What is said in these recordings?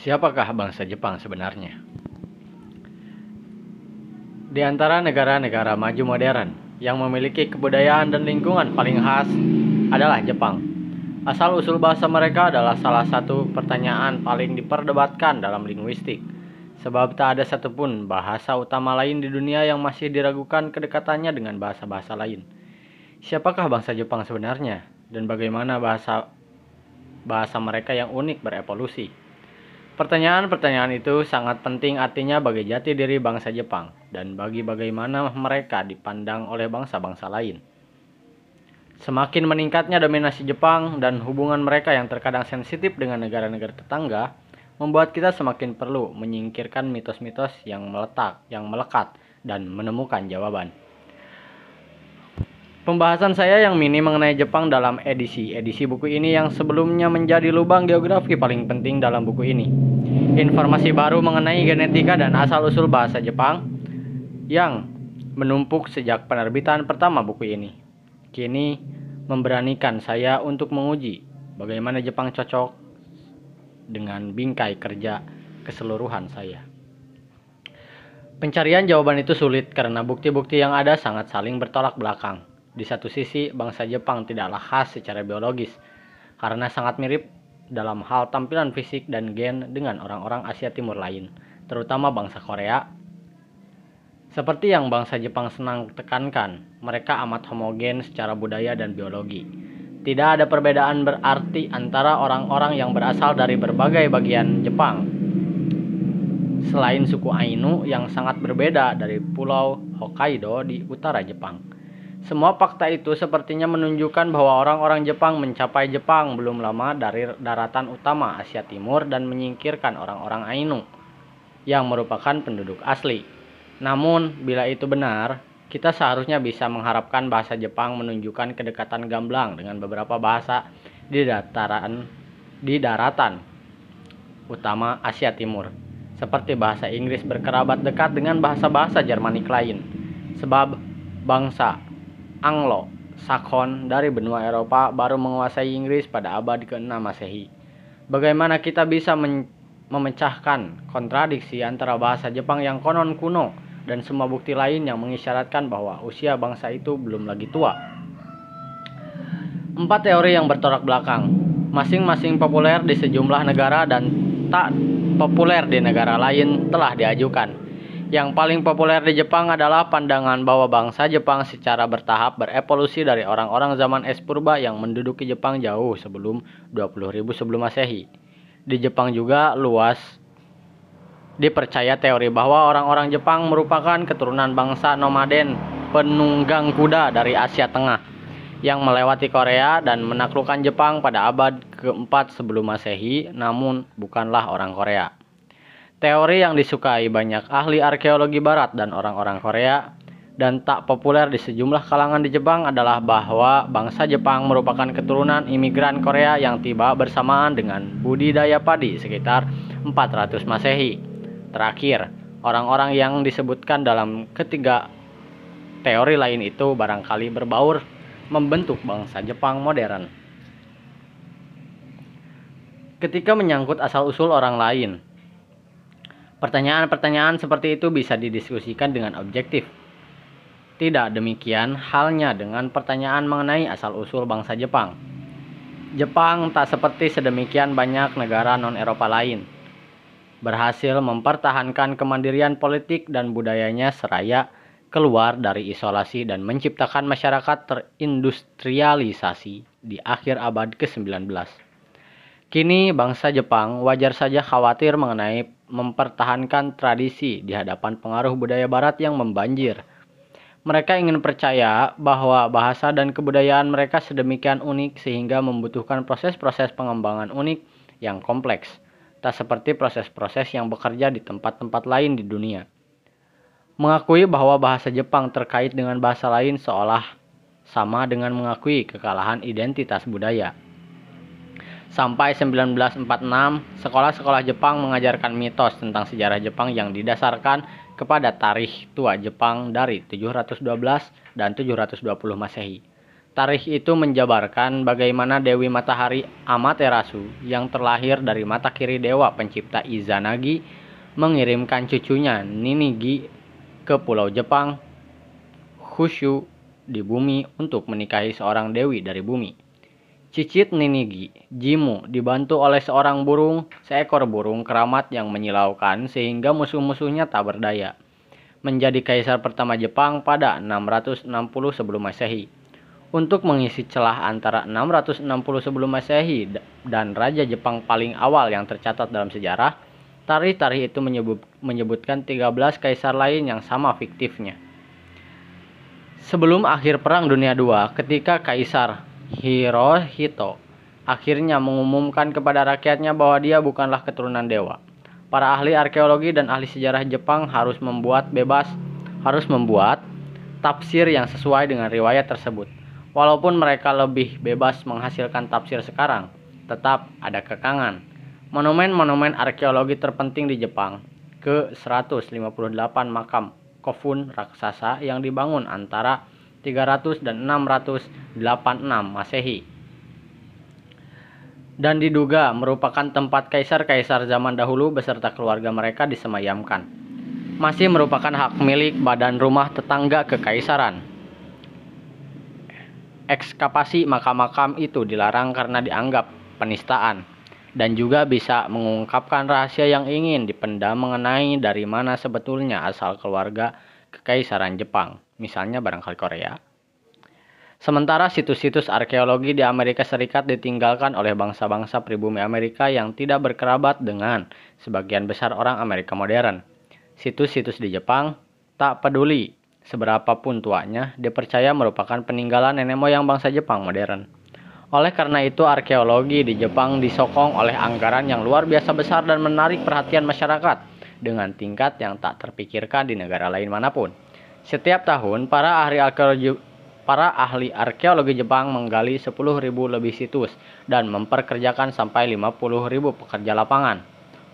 Siapakah bangsa Jepang sebenarnya? Di antara negara-negara maju modern yang memiliki kebudayaan dan lingkungan paling khas adalah Jepang. Asal-usul bahasa mereka adalah salah satu pertanyaan paling diperdebatkan dalam linguistik, sebab tak ada satupun bahasa utama lain di dunia yang masih diragukan kedekatannya dengan bahasa-bahasa lain. Siapakah bangsa Jepang sebenarnya, dan bagaimana bahasa bahasa mereka yang unik berevolusi? Pertanyaan-pertanyaan itu sangat penting artinya bagi jati diri bangsa Jepang dan bagi bagaimana mereka dipandang oleh bangsa-bangsa lain. Semakin meningkatnya dominasi Jepang dan hubungan mereka yang terkadang sensitif dengan negara-negara tetangga, membuat kita semakin perlu menyingkirkan mitos-mitos yang meletak, yang melekat, dan menemukan jawaban. Pembahasan saya yang mini mengenai Jepang dalam edisi-edisi buku ini yang sebelumnya menjadi lubang geografi paling penting dalam buku ini. Informasi baru mengenai genetika dan asal-usul bahasa Jepang yang menumpuk sejak penerbitan pertama buku ini. Kini memberanikan saya untuk menguji bagaimana Jepang cocok dengan bingkai kerja keseluruhan saya. Pencarian jawaban itu sulit karena bukti-bukti yang ada sangat saling bertolak belakang. Di satu sisi, bangsa Jepang tidaklah khas secara biologis karena sangat mirip dalam hal tampilan fisik dan gen dengan orang-orang Asia Timur lain, terutama bangsa Korea. Seperti yang bangsa Jepang senang tekankan, mereka amat homogen secara budaya dan biologi. Tidak ada perbedaan berarti antara orang-orang yang berasal dari berbagai bagian Jepang. Selain suku Ainu yang sangat berbeda dari pulau Hokkaido di utara Jepang. Semua fakta itu sepertinya menunjukkan bahwa orang-orang Jepang mencapai Jepang belum lama dari daratan utama Asia Timur dan menyingkirkan orang-orang Ainu yang merupakan penduduk asli. Namun, bila itu benar, kita seharusnya bisa mengharapkan bahasa Jepang menunjukkan kedekatan gamblang dengan beberapa bahasa di dataran di daratan utama Asia Timur, seperti bahasa Inggris berkerabat dekat dengan bahasa-bahasa Jermanik lain. Sebab bangsa Anglo Sakon dari benua Eropa baru menguasai Inggris pada abad ke-6 Masehi. Bagaimana kita bisa memecahkan kontradiksi antara bahasa Jepang yang konon kuno dan semua bukti lain yang mengisyaratkan bahwa usia bangsa itu belum lagi tua? Empat teori yang bertolak belakang, masing-masing populer di sejumlah negara dan tak populer di negara lain telah diajukan yang paling populer di Jepang adalah pandangan bahwa bangsa Jepang secara bertahap berevolusi dari orang-orang zaman es purba yang menduduki Jepang jauh sebelum 20.000 sebelum Masehi. Di Jepang juga luas dipercaya teori bahwa orang-orang Jepang merupakan keturunan bangsa nomaden penunggang kuda dari Asia Tengah yang melewati Korea dan menaklukkan Jepang pada abad keempat sebelum Masehi, namun bukanlah orang Korea. Teori yang disukai banyak ahli arkeologi barat dan orang-orang Korea dan tak populer di sejumlah kalangan di Jepang adalah bahwa bangsa Jepang merupakan keturunan imigran Korea yang tiba bersamaan dengan budidaya padi sekitar 400 Masehi. Terakhir, orang-orang yang disebutkan dalam ketiga teori lain itu barangkali berbaur membentuk bangsa Jepang modern. Ketika menyangkut asal-usul orang lain, Pertanyaan-pertanyaan seperti itu bisa didiskusikan dengan objektif. Tidak demikian halnya dengan pertanyaan mengenai asal-usul bangsa Jepang. Jepang tak seperti sedemikian banyak negara non-Eropa lain. Berhasil mempertahankan kemandirian politik dan budayanya seraya keluar dari isolasi dan menciptakan masyarakat terindustrialisasi di akhir abad ke-19. Kini bangsa Jepang wajar saja khawatir mengenai mempertahankan tradisi di hadapan pengaruh budaya barat yang membanjir. Mereka ingin percaya bahwa bahasa dan kebudayaan mereka sedemikian unik sehingga membutuhkan proses-proses pengembangan unik yang kompleks, tak seperti proses-proses yang bekerja di tempat-tempat lain di dunia. Mengakui bahwa bahasa Jepang terkait dengan bahasa lain seolah sama dengan mengakui kekalahan identitas budaya. Sampai 1946, sekolah-sekolah Jepang mengajarkan mitos tentang sejarah Jepang yang didasarkan kepada tarikh tua Jepang dari 712 dan 720 Masehi. Tarikh itu menjabarkan bagaimana Dewi Matahari Amaterasu yang terlahir dari mata kiri dewa pencipta Izanagi mengirimkan cucunya Ninigi ke pulau Jepang Hushu di bumi untuk menikahi seorang dewi dari bumi. Cicit Ninigi, Jimu, dibantu oleh seorang burung, seekor burung keramat yang menyilaukan sehingga musuh-musuhnya tak berdaya. Menjadi kaisar pertama Jepang pada 660 sebelum Masehi. Untuk mengisi celah antara 660 sebelum Masehi dan Raja Jepang paling awal yang tercatat dalam sejarah, tarikh-tarikh itu menyebut, menyebutkan 13 kaisar lain yang sama fiktifnya. Sebelum akhir Perang Dunia II, ketika Kaisar Hirohito akhirnya mengumumkan kepada rakyatnya bahwa dia bukanlah keturunan dewa. Para ahli arkeologi dan ahli sejarah Jepang harus membuat bebas harus membuat tafsir yang sesuai dengan riwayat tersebut. Walaupun mereka lebih bebas menghasilkan tafsir sekarang, tetap ada kekangan. Monumen-monumen arkeologi terpenting di Jepang ke 158 makam kofun raksasa yang dibangun antara 300 dan 686 Masehi dan diduga merupakan tempat kaisar-kaisar zaman dahulu beserta keluarga mereka disemayamkan. Masih merupakan hak milik badan rumah tetangga kekaisaran. Ekskapasi makam-makam itu dilarang karena dianggap penistaan dan juga bisa mengungkapkan rahasia yang ingin dipendam mengenai dari mana sebetulnya asal keluarga kekaisaran Jepang misalnya barangkali Korea. Sementara situs-situs arkeologi di Amerika Serikat ditinggalkan oleh bangsa-bangsa pribumi Amerika yang tidak berkerabat dengan sebagian besar orang Amerika modern. Situs-situs di Jepang tak peduli seberapapun tuanya dipercaya merupakan peninggalan nenek moyang bangsa Jepang modern. Oleh karena itu, arkeologi di Jepang disokong oleh anggaran yang luar biasa besar dan menarik perhatian masyarakat dengan tingkat yang tak terpikirkan di negara lain mana pun. Setiap tahun, para ahli arkeologi para ahli arkeologi Jepang menggali 10.000 lebih situs dan memperkerjakan sampai 50.000 pekerja lapangan.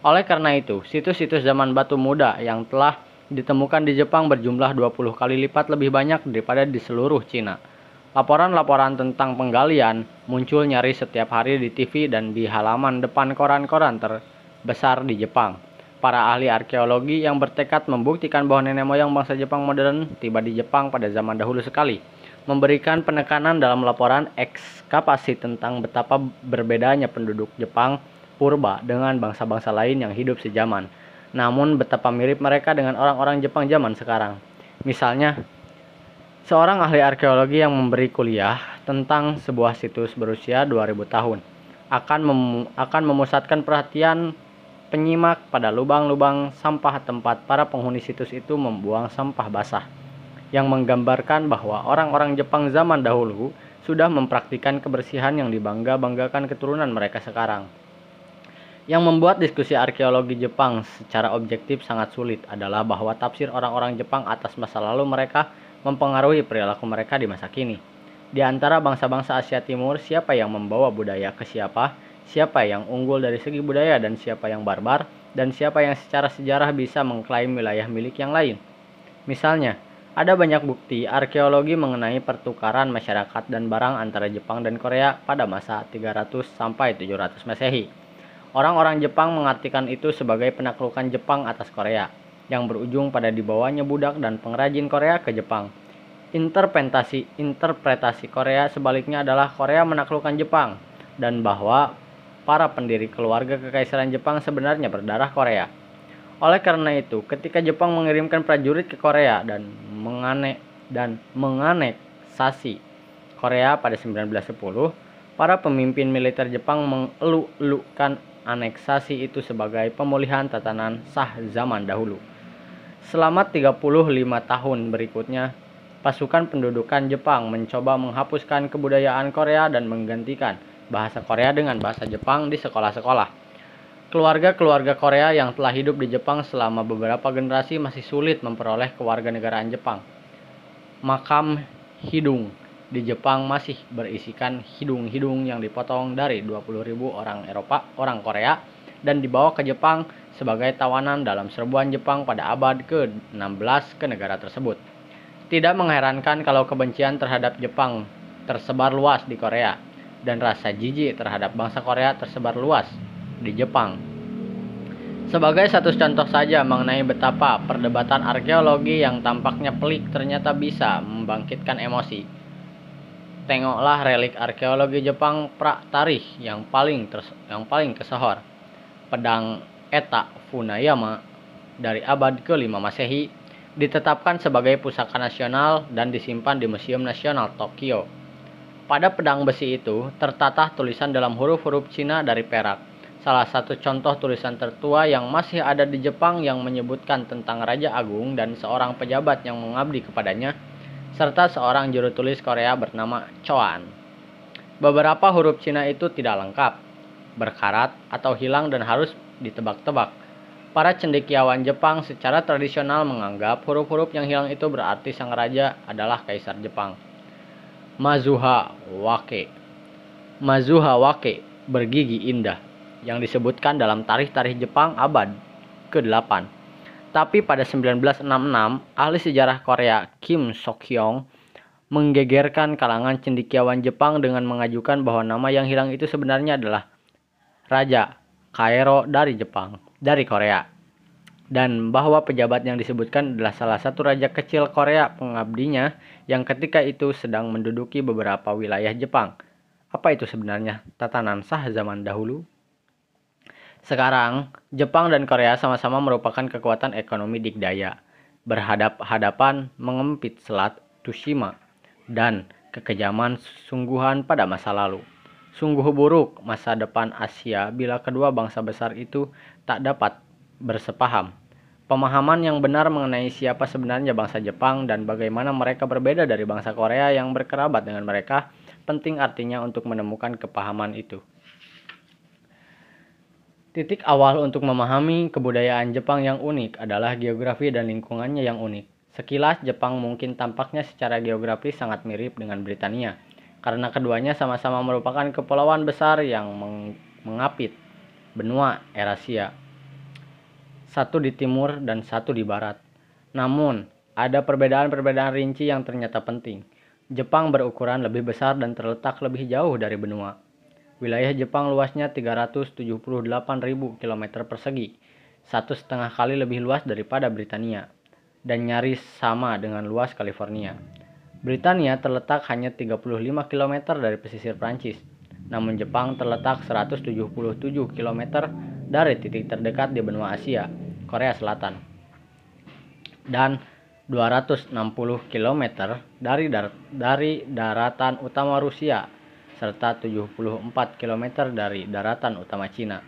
Oleh karena itu, situs-situs zaman batu muda yang telah ditemukan di Jepang berjumlah 20 kali lipat lebih banyak daripada di seluruh Cina. Laporan-laporan tentang penggalian muncul nyaris setiap hari di TV dan di halaman depan koran-koran terbesar di Jepang. Para ahli arkeologi yang bertekad membuktikan bahwa nenek moyang bangsa Jepang modern tiba di Jepang pada zaman dahulu sekali, memberikan penekanan dalam laporan ekskapasi tentang betapa berbedanya penduduk Jepang purba dengan bangsa-bangsa lain yang hidup sejaman. Namun betapa mirip mereka dengan orang-orang Jepang zaman sekarang. Misalnya, seorang ahli arkeologi yang memberi kuliah tentang sebuah situs berusia 2000 tahun akan mem akan memusatkan perhatian penyimak pada lubang-lubang sampah tempat para penghuni situs itu membuang sampah basah yang menggambarkan bahwa orang-orang Jepang zaman dahulu sudah mempraktikkan kebersihan yang dibangga-banggakan keturunan mereka sekarang. Yang membuat diskusi arkeologi Jepang secara objektif sangat sulit adalah bahwa tafsir orang-orang Jepang atas masa lalu mereka mempengaruhi perilaku mereka di masa kini. Di antara bangsa-bangsa Asia Timur, siapa yang membawa budaya ke siapa, siapa yang unggul dari segi budaya dan siapa yang barbar, dan siapa yang secara sejarah bisa mengklaim wilayah milik yang lain. Misalnya, ada banyak bukti arkeologi mengenai pertukaran masyarakat dan barang antara Jepang dan Korea pada masa 300 sampai 700 Masehi. Orang-orang Jepang mengartikan itu sebagai penaklukan Jepang atas Korea yang berujung pada dibawanya budak dan pengrajin Korea ke Jepang. Interpretasi interpretasi Korea sebaliknya adalah Korea menaklukkan Jepang dan bahwa para pendiri keluarga kekaisaran Jepang sebenarnya berdarah Korea. Oleh karena itu, ketika Jepang mengirimkan prajurit ke Korea dan menganek dan menganeksasi Korea pada 1910, para pemimpin militer Jepang mengeluk-elukkan aneksasi itu sebagai pemulihan tatanan sah zaman dahulu. Selama 35 tahun berikutnya, pasukan pendudukan Jepang mencoba menghapuskan kebudayaan Korea dan menggantikan bahasa Korea dengan bahasa Jepang di sekolah-sekolah. Keluarga-keluarga Korea yang telah hidup di Jepang selama beberapa generasi masih sulit memperoleh kewarganegaraan Jepang. Makam hidung di Jepang masih berisikan hidung-hidung yang dipotong dari 20.000 orang Eropa, orang Korea, dan dibawa ke Jepang sebagai tawanan dalam serbuan Jepang pada abad ke-16 ke negara tersebut. Tidak mengherankan kalau kebencian terhadap Jepang tersebar luas di Korea dan rasa jijik terhadap bangsa Korea tersebar luas di Jepang. Sebagai satu contoh saja mengenai betapa perdebatan arkeologi yang tampaknya pelik ternyata bisa membangkitkan emosi. Tengoklah relik arkeologi Jepang pra tarikh yang paling yang paling kesohor. Pedang Eta Funayama dari abad ke-5 Masehi ditetapkan sebagai pusaka nasional dan disimpan di Museum Nasional Tokyo. Pada pedang besi itu tertata tulisan dalam huruf-huruf Cina dari perak. Salah satu contoh tulisan tertua yang masih ada di Jepang yang menyebutkan tentang Raja Agung dan seorang pejabat yang mengabdi kepadanya, serta seorang juru tulis Korea bernama Choan. Beberapa huruf Cina itu tidak lengkap, berkarat, atau hilang dan harus ditebak-tebak Para cendekiawan Jepang secara tradisional menganggap huruf-huruf yang hilang itu berarti sang raja adalah kaisar Jepang. Mazuha Wake Mazuha Wake bergigi indah yang disebutkan dalam tarikh-tarikh Jepang abad ke-8. Tapi pada 1966, ahli sejarah Korea Kim Sok-hyong menggegerkan kalangan cendekiawan Jepang dengan mengajukan bahwa nama yang hilang itu sebenarnya adalah Raja Kairo dari Jepang dari Korea dan bahwa pejabat yang disebutkan adalah salah satu raja kecil Korea pengabdinya yang ketika itu sedang menduduki beberapa wilayah Jepang. Apa itu sebenarnya tatanan sah zaman dahulu? Sekarang, Jepang dan Korea sama-sama merupakan kekuatan ekonomi dikdaya, berhadap-hadapan mengempit selat Tsushima dan kekejaman sungguhan pada masa lalu. Sungguh buruk masa depan Asia bila kedua bangsa besar itu tak dapat bersepaham. Pemahaman yang benar mengenai siapa sebenarnya bangsa Jepang dan bagaimana mereka berbeda dari bangsa Korea yang berkerabat dengan mereka penting artinya untuk menemukan kepahaman itu. Titik awal untuk memahami kebudayaan Jepang yang unik adalah geografi dan lingkungannya yang unik. Sekilas Jepang mungkin tampaknya secara geografis sangat mirip dengan Britania, karena keduanya sama-sama merupakan kepulauan besar yang meng mengapit benua Eurasia. Satu di timur dan satu di barat. Namun, ada perbedaan-perbedaan rinci yang ternyata penting. Jepang berukuran lebih besar dan terletak lebih jauh dari benua. Wilayah Jepang luasnya 378.000 km persegi, satu setengah kali lebih luas daripada Britania, dan nyaris sama dengan luas California. Britania terletak hanya 35 km dari pesisir Prancis, namun Jepang terletak 177 km dari titik terdekat di benua Asia, Korea Selatan, dan 260 km dari dar dari daratan utama Rusia serta 74 km dari daratan utama Cina.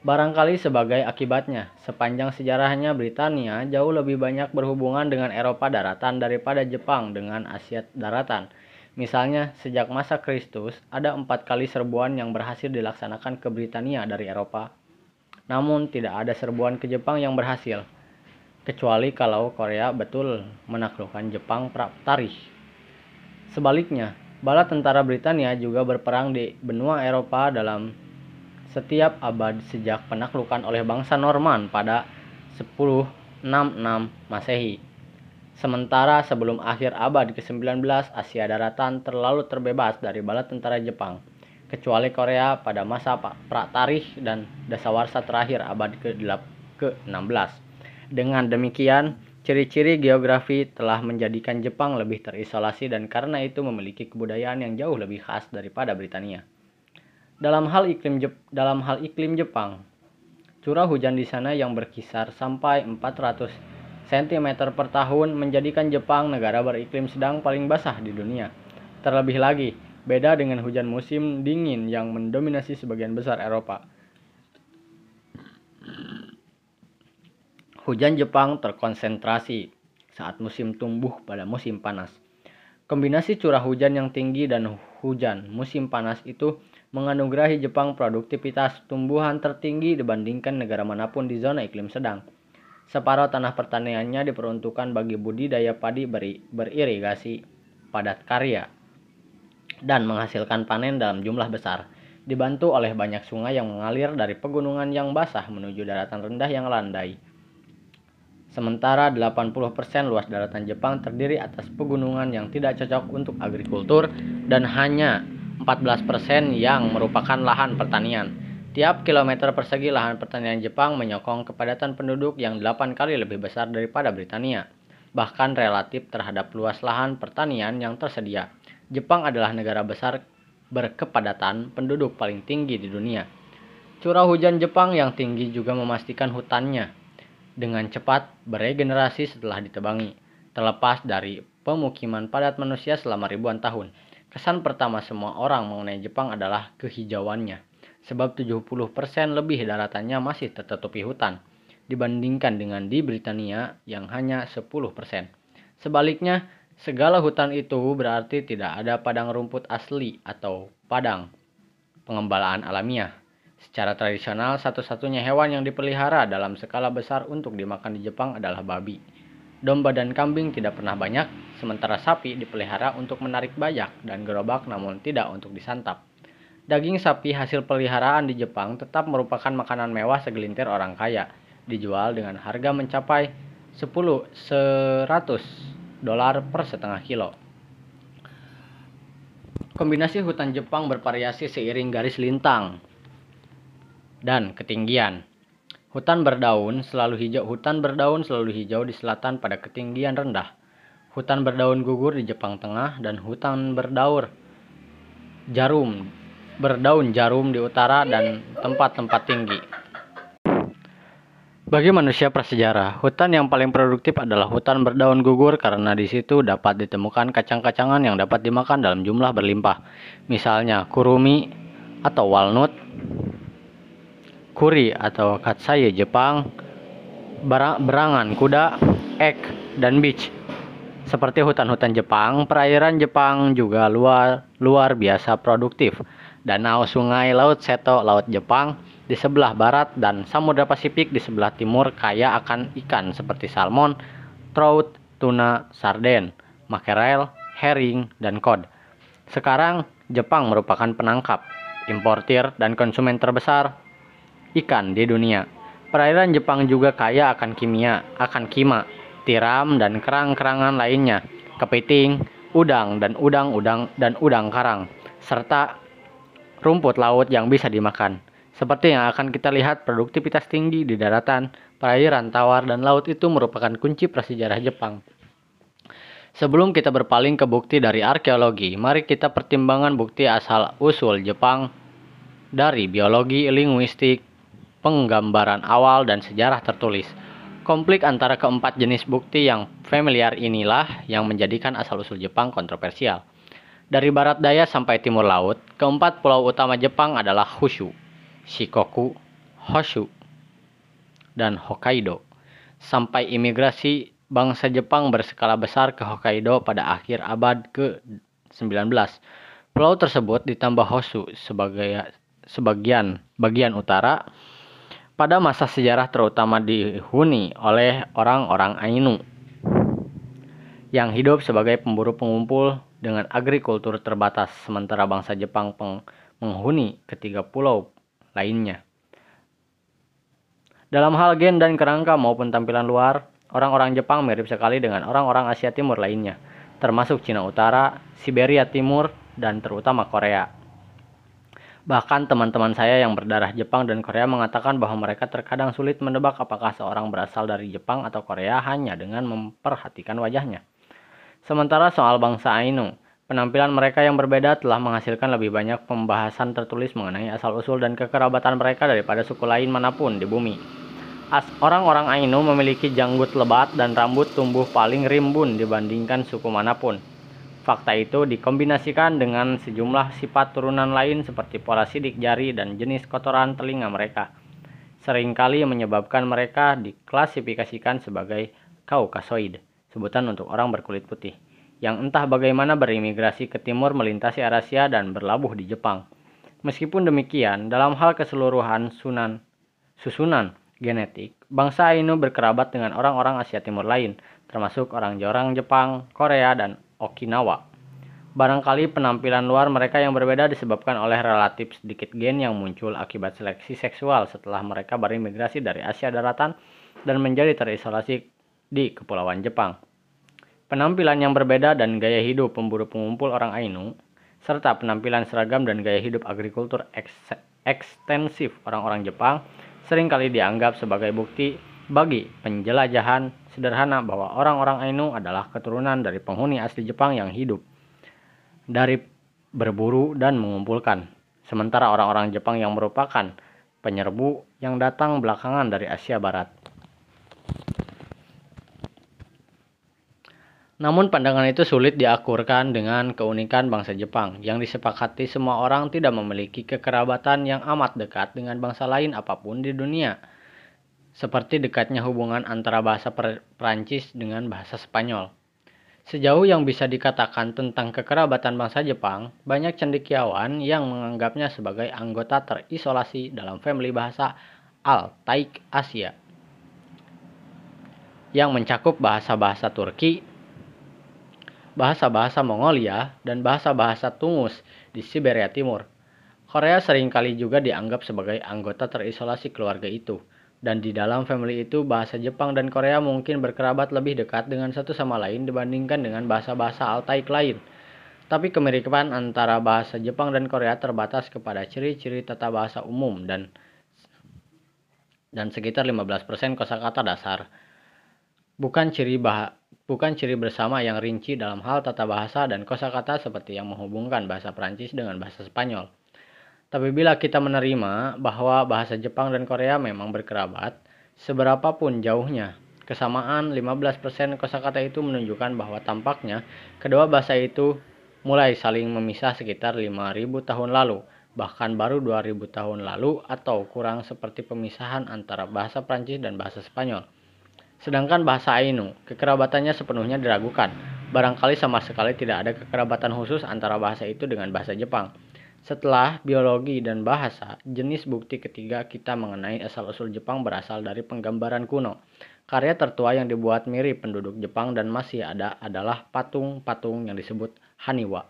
Barangkali sebagai akibatnya, sepanjang sejarahnya Britania jauh lebih banyak berhubungan dengan Eropa daratan daripada Jepang dengan Asia daratan. Misalnya, sejak masa Kristus, ada empat kali serbuan yang berhasil dilaksanakan ke Britania dari Eropa. Namun, tidak ada serbuan ke Jepang yang berhasil. Kecuali kalau Korea betul menaklukkan Jepang Praptarih. Sebaliknya, bala tentara Britania juga berperang di benua Eropa dalam setiap abad sejak penaklukan oleh bangsa Norman pada 1066 Masehi. Sementara sebelum akhir abad ke-19, Asia daratan terlalu terbebas dari bala tentara Jepang, kecuali Korea pada masa Pratarikh dan Dasawarsa terakhir abad ke-16. Dengan demikian, ciri-ciri geografi telah menjadikan Jepang lebih terisolasi dan karena itu memiliki kebudayaan yang jauh lebih khas daripada Britania. Dalam hal iklim Jep dalam hal iklim Jepang, curah hujan di sana yang berkisar sampai 400 cm per tahun menjadikan Jepang negara beriklim sedang paling basah di dunia. Terlebih lagi, beda dengan hujan musim dingin yang mendominasi sebagian besar Eropa. Hujan Jepang terkonsentrasi saat musim tumbuh pada musim panas. Kombinasi curah hujan yang tinggi dan hujan musim panas itu menganugerahi Jepang produktivitas tumbuhan tertinggi dibandingkan negara mana pun di zona iklim sedang. Separuh tanah pertaniannya diperuntukkan bagi budidaya padi beri, beririgasi padat karya dan menghasilkan panen dalam jumlah besar, dibantu oleh banyak sungai yang mengalir dari pegunungan yang basah menuju daratan rendah yang landai. Sementara 80% luas daratan Jepang terdiri atas pegunungan yang tidak cocok untuk agrikultur dan hanya 14% yang merupakan lahan pertanian. Tiap kilometer persegi lahan pertanian Jepang menyokong kepadatan penduduk yang 8 kali lebih besar daripada Britania, bahkan relatif terhadap luas lahan pertanian yang tersedia. Jepang adalah negara besar berkepadatan penduduk paling tinggi di dunia. Curah hujan Jepang yang tinggi juga memastikan hutannya dengan cepat beregenerasi setelah ditebangi, terlepas dari pemukiman padat manusia selama ribuan tahun. Kesan pertama semua orang mengenai Jepang adalah kehijauannya, sebab 70% lebih daratannya masih tertutupi hutan, dibandingkan dengan di Britania yang hanya 10%. Sebaliknya, segala hutan itu berarti tidak ada padang rumput asli atau padang pengembalaan alamiah Secara tradisional, satu-satunya hewan yang dipelihara dalam skala besar untuk dimakan di Jepang adalah babi. Domba dan kambing tidak pernah banyak, sementara sapi dipelihara untuk menarik bajak dan gerobak namun tidak untuk disantap. Daging sapi hasil peliharaan di Jepang tetap merupakan makanan mewah segelintir orang kaya, dijual dengan harga mencapai 10 100 dolar per setengah kilo. Kombinasi hutan Jepang bervariasi seiring garis lintang, dan ketinggian. Hutan berdaun selalu hijau. Hutan berdaun selalu hijau di selatan pada ketinggian rendah. Hutan berdaun gugur di Jepang Tengah dan hutan berdaur jarum berdaun jarum di utara dan tempat-tempat tinggi. Bagi manusia prasejarah, hutan yang paling produktif adalah hutan berdaun gugur karena di situ dapat ditemukan kacang-kacangan yang dapat dimakan dalam jumlah berlimpah. Misalnya kurumi atau walnut, kuri atau katsaye Jepang, berangan kuda, ek, dan beach. Seperti hutan-hutan Jepang, perairan Jepang juga luar, luar biasa produktif. Danau, sungai, laut Seto, laut Jepang di sebelah barat dan Samudra Pasifik di sebelah timur kaya akan ikan seperti salmon, trout, tuna, sarden, makrel, herring, dan kod. Sekarang, Jepang merupakan penangkap, importir, dan konsumen terbesar ikan di dunia. Perairan Jepang juga kaya akan kimia, akan kima, tiram dan kerang-kerangan lainnya, kepiting, udang dan udang-udang dan udang karang, serta rumput laut yang bisa dimakan. Seperti yang akan kita lihat, produktivitas tinggi di daratan, perairan tawar, dan laut itu merupakan kunci prasejarah Jepang. Sebelum kita berpaling ke bukti dari arkeologi, mari kita pertimbangkan bukti asal usul Jepang dari biologi, linguistik, penggambaran awal dan sejarah tertulis. Konflik antara keempat jenis bukti yang familiar inilah yang menjadikan asal-usul Jepang kontroversial. Dari barat daya sampai timur laut, keempat pulau utama Jepang adalah Hushu, Shikoku, Honshu, dan Hokkaido. Sampai imigrasi bangsa Jepang berskala besar ke Hokkaido pada akhir abad ke-19. Pulau tersebut ditambah Honshu sebagai sebagian bagian utara pada masa sejarah terutama dihuni oleh orang-orang Ainu yang hidup sebagai pemburu pengumpul dengan agrikultur terbatas sementara bangsa Jepang peng menghuni ketiga pulau lainnya. Dalam hal gen dan kerangka maupun tampilan luar, orang-orang Jepang mirip sekali dengan orang-orang Asia Timur lainnya, termasuk Cina Utara, Siberia Timur, dan terutama Korea. Bahkan teman-teman saya yang berdarah Jepang dan Korea mengatakan bahwa mereka terkadang sulit mendebak apakah seorang berasal dari Jepang atau Korea hanya dengan memperhatikan wajahnya. Sementara soal bangsa Ainu, penampilan mereka yang berbeda telah menghasilkan lebih banyak pembahasan tertulis mengenai asal-usul dan kekerabatan mereka daripada suku lain mana pun di bumi. As orang-orang Ainu memiliki janggut lebat dan rambut tumbuh paling rimbun dibandingkan suku mana pun. Fakta itu dikombinasikan dengan sejumlah sifat turunan lain seperti pola sidik jari dan jenis kotoran telinga mereka. Seringkali menyebabkan mereka diklasifikasikan sebagai Kaukasoid, sebutan untuk orang berkulit putih, yang entah bagaimana berimigrasi ke timur melintasi Asia dan berlabuh di Jepang. Meskipun demikian, dalam hal keseluruhan sunan, susunan genetik, bangsa Ainu berkerabat dengan orang-orang Asia Timur lain, termasuk orang Jorang Jepang, Korea, dan Okinawa. Barangkali penampilan luar mereka yang berbeda disebabkan oleh relatif sedikit gen yang muncul akibat seleksi seksual setelah mereka berimigrasi dari Asia daratan dan menjadi terisolasi di Kepulauan Jepang. Penampilan yang berbeda dan gaya hidup pemburu pengumpul orang Ainu, serta penampilan seragam dan gaya hidup agrikultur eks ekstensif orang-orang Jepang sering kali dianggap sebagai bukti bagi penjelajahan sederhana bahwa orang-orang Ainu adalah keturunan dari penghuni asli Jepang yang hidup dari berburu dan mengumpulkan. Sementara orang-orang Jepang yang merupakan penyerbu yang datang belakangan dari Asia Barat. Namun pandangan itu sulit diakurkan dengan keunikan bangsa Jepang yang disepakati semua orang tidak memiliki kekerabatan yang amat dekat dengan bangsa lain apa pun di dunia seperti dekatnya hubungan antara bahasa Perancis dengan bahasa Spanyol. Sejauh yang bisa dikatakan tentang kekerabatan bangsa Jepang, banyak cendekiawan yang menganggapnya sebagai anggota terisolasi dalam family bahasa Altaik Asia yang mencakup bahasa-bahasa Turki, bahasa-bahasa Mongolia, dan bahasa-bahasa Tungus di Siberia Timur. Korea sering kali juga dianggap sebagai anggota terisolasi keluarga itu, dan di dalam family itu bahasa Jepang dan Korea mungkin berkerabat lebih dekat dengan satu sama lain dibandingkan dengan bahasa-bahasa Altaik lain. Tapi kemiripan antara bahasa Jepang dan Korea terbatas kepada ciri-ciri tata bahasa umum dan dan sekitar 15% kosakata dasar. Bukan ciri bah bukan ciri bersama yang rinci dalam hal tata bahasa dan kosakata seperti yang menghubungkan bahasa Prancis dengan bahasa Spanyol. Tapi bila kita menerima bahwa bahasa Jepang dan Korea memang berkerabat, seberapapun jauhnya, kesamaan 15% kosakata itu menunjukkan bahwa tampaknya kedua bahasa itu mulai saling memisah sekitar 5000 tahun lalu, bahkan baru 2000 tahun lalu atau kurang seperti pemisahan antara bahasa Prancis dan bahasa Spanyol. Sedangkan bahasa Ainu, kekerabatannya sepenuhnya diragukan. Barangkali sama sekali tidak ada kekerabatan khusus antara bahasa itu dengan bahasa Jepang. Setelah biologi dan bahasa, jenis bukti ketiga kita mengenai asal-usul Jepang berasal dari penggambaran kuno. Karya tertua yang dibuat mirip penduduk Jepang dan masih ada adalah patung-patung yang disebut Haniwa.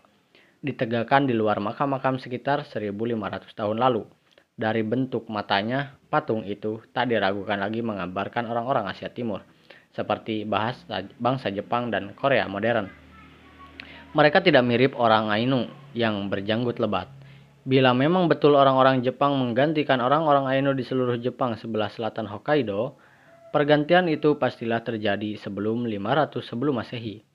Ditegakkan di luar makam-makam sekitar 1500 tahun lalu. Dari bentuk matanya, patung itu tak diragukan lagi menggambarkan orang-orang Asia Timur, seperti bahasa bangsa Jepang dan Korea modern. Mereka tidak mirip orang Ainu yang berjanggut lebat Bila memang betul orang-orang Jepang menggantikan orang-orang Ainu di seluruh Jepang sebelah selatan Hokkaido, pergantian itu pastilah terjadi sebelum 500 sebelum Masehi.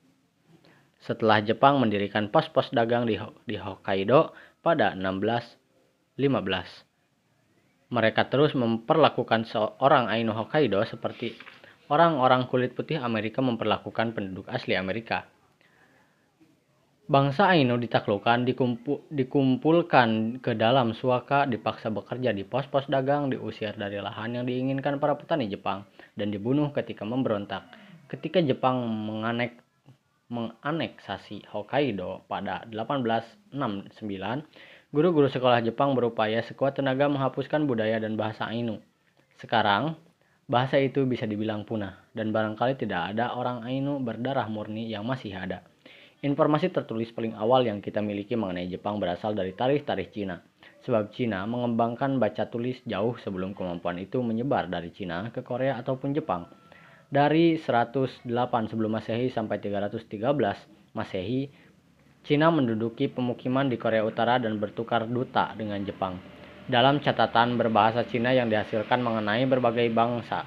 Setelah Jepang mendirikan pos-pos dagang di, di Hokkaido pada 1615. Mereka terus memperlakukan seorang Ainu Hokkaido seperti orang-orang kulit putih Amerika memperlakukan penduduk asli Amerika. Bangsa Ainu ditaklukkan, dikumpul, dikumpulkan ke dalam suaka, dipaksa bekerja di pos-pos dagang, diusir dari lahan yang diinginkan para petani Jepang, dan dibunuh ketika memberontak. Ketika Jepang menganek, menganeksasi Hokkaido pada 1869, guru-guru sekolah Jepang berupaya sekuat tenaga menghapuskan budaya dan bahasa Ainu. Sekarang, bahasa itu bisa dibilang punah, dan barangkali tidak ada orang Ainu berdarah murni yang masih ada. Informasi tertulis paling awal yang kita miliki mengenai Jepang berasal dari tarikh-tarikh Cina. Sebab Cina mengembangkan baca tulis jauh sebelum kemampuan itu menyebar dari Cina ke Korea ataupun Jepang. Dari 108 sebelum Masehi sampai 313 Masehi, Cina menduduki pemukiman di Korea Utara dan bertukar duta dengan Jepang. Dalam catatan berbahasa Cina yang dihasilkan mengenai berbagai bangsa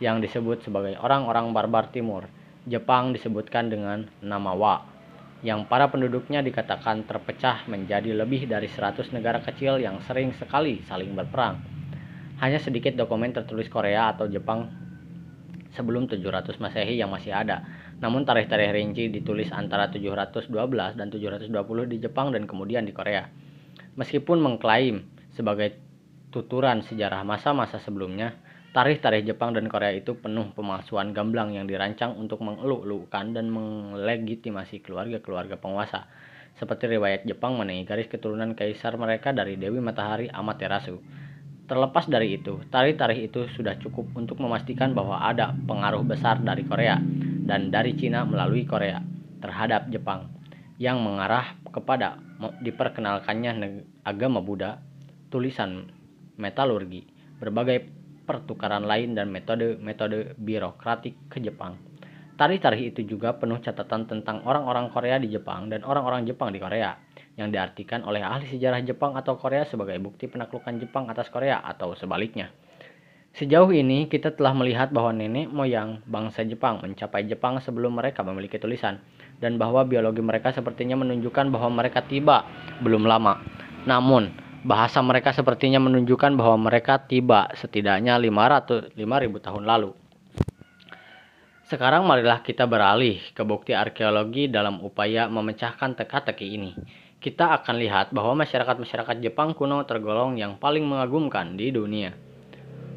yang disebut sebagai orang-orang barbar timur, Jepang disebutkan dengan nama Wa yang para penduduknya dikatakan terpecah menjadi lebih dari 100 negara kecil yang sering sekali saling berperang. Hanya sedikit dokumen tertulis Korea atau Jepang sebelum 700 Masehi yang masih ada. Namun tarikh-tarikh rinci ditulis antara 712 dan 720 di Jepang dan kemudian di Korea. Meskipun mengklaim sebagai tuturan sejarah masa-masa sebelumnya, Tarikh-tarikh Jepang dan Korea itu penuh pemalsuan gamblang yang dirancang untuk mengeluk-elukkan dan melegitimasi keluarga-keluarga penguasa. Seperti riwayat Jepang mengenai garis keturunan kaisar mereka dari Dewi Matahari Amaterasu. Terlepas dari itu, tarikh-tarikh itu sudah cukup untuk memastikan bahwa ada pengaruh besar dari Korea dan dari Cina melalui Korea terhadap Jepang yang mengarah kepada diperkenalkannya agama Buddha, tulisan metalurgi, berbagai pertukaran lain dan metode-metode birokratik ke Jepang. Tarikh-tarikh itu juga penuh catatan tentang orang-orang Korea di Jepang dan orang-orang Jepang di Korea, yang diartikan oleh ahli sejarah Jepang atau Korea sebagai bukti penaklukan Jepang atas Korea atau sebaliknya. Sejauh ini kita telah melihat bahwa nenek moyang bangsa Jepang mencapai Jepang sebelum mereka memiliki tulisan, dan bahwa biologi mereka sepertinya menunjukkan bahwa mereka tiba belum lama. Namun, bahasa mereka sepertinya menunjukkan bahwa mereka tiba setidaknya 500 5000 tahun lalu. Sekarang marilah kita beralih ke bukti arkeologi dalam upaya memecahkan teka-teki ini. Kita akan lihat bahwa masyarakat-masyarakat Jepang kuno tergolong yang paling mengagumkan di dunia.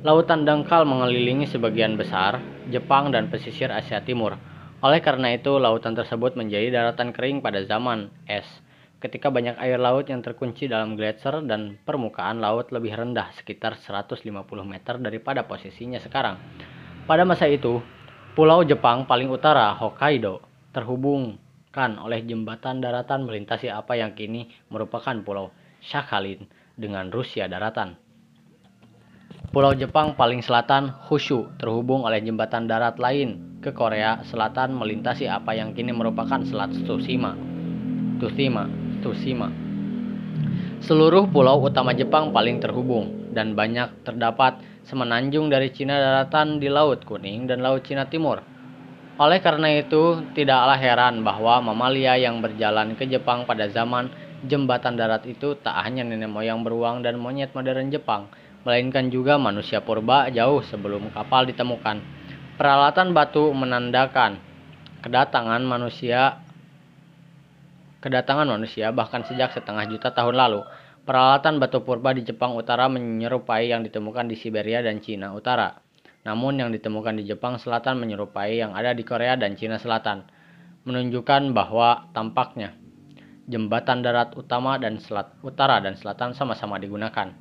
Lautan dangkal mengelilingi sebagian besar Jepang dan pesisir Asia Timur. Oleh karena itu, lautan tersebut menjadi daratan kering pada zaman es, ketika banyak air laut yang terkunci dalam gletser dan permukaan laut lebih rendah sekitar 150 meter daripada posisinya sekarang. Pada masa itu, Pulau Jepang paling utara, Hokkaido, terhubungkan oleh jembatan daratan melintasi apa yang kini merupakan Pulau Sakhalin dengan Rusia daratan. Pulau Jepang paling selatan, Hushu, terhubung oleh jembatan darat lain ke Korea Selatan melintasi apa yang kini merupakan Selat Tsushima. Tsushima, Tsushima. Seluruh pulau utama Jepang paling terhubung dan banyak terdapat semenanjung dari Cina daratan di Laut Kuning dan Laut Cina Timur. Oleh karena itu, tidaklah heran bahwa mamalia yang berjalan ke Jepang pada zaman jembatan darat itu tak hanya nenek moyang beruang dan monyet modern Jepang, melainkan juga manusia purba jauh sebelum kapal ditemukan. Peralatan batu menandakan kedatangan manusia kedatangan manusia bahkan sejak setengah juta tahun lalu. Peralatan batu purba di Jepang Utara menyerupai yang ditemukan di Siberia dan Cina Utara. Namun yang ditemukan di Jepang Selatan menyerupai yang ada di Korea dan Cina Selatan. Menunjukkan bahwa tampaknya jembatan darat utama dan selat utara dan selatan sama-sama digunakan.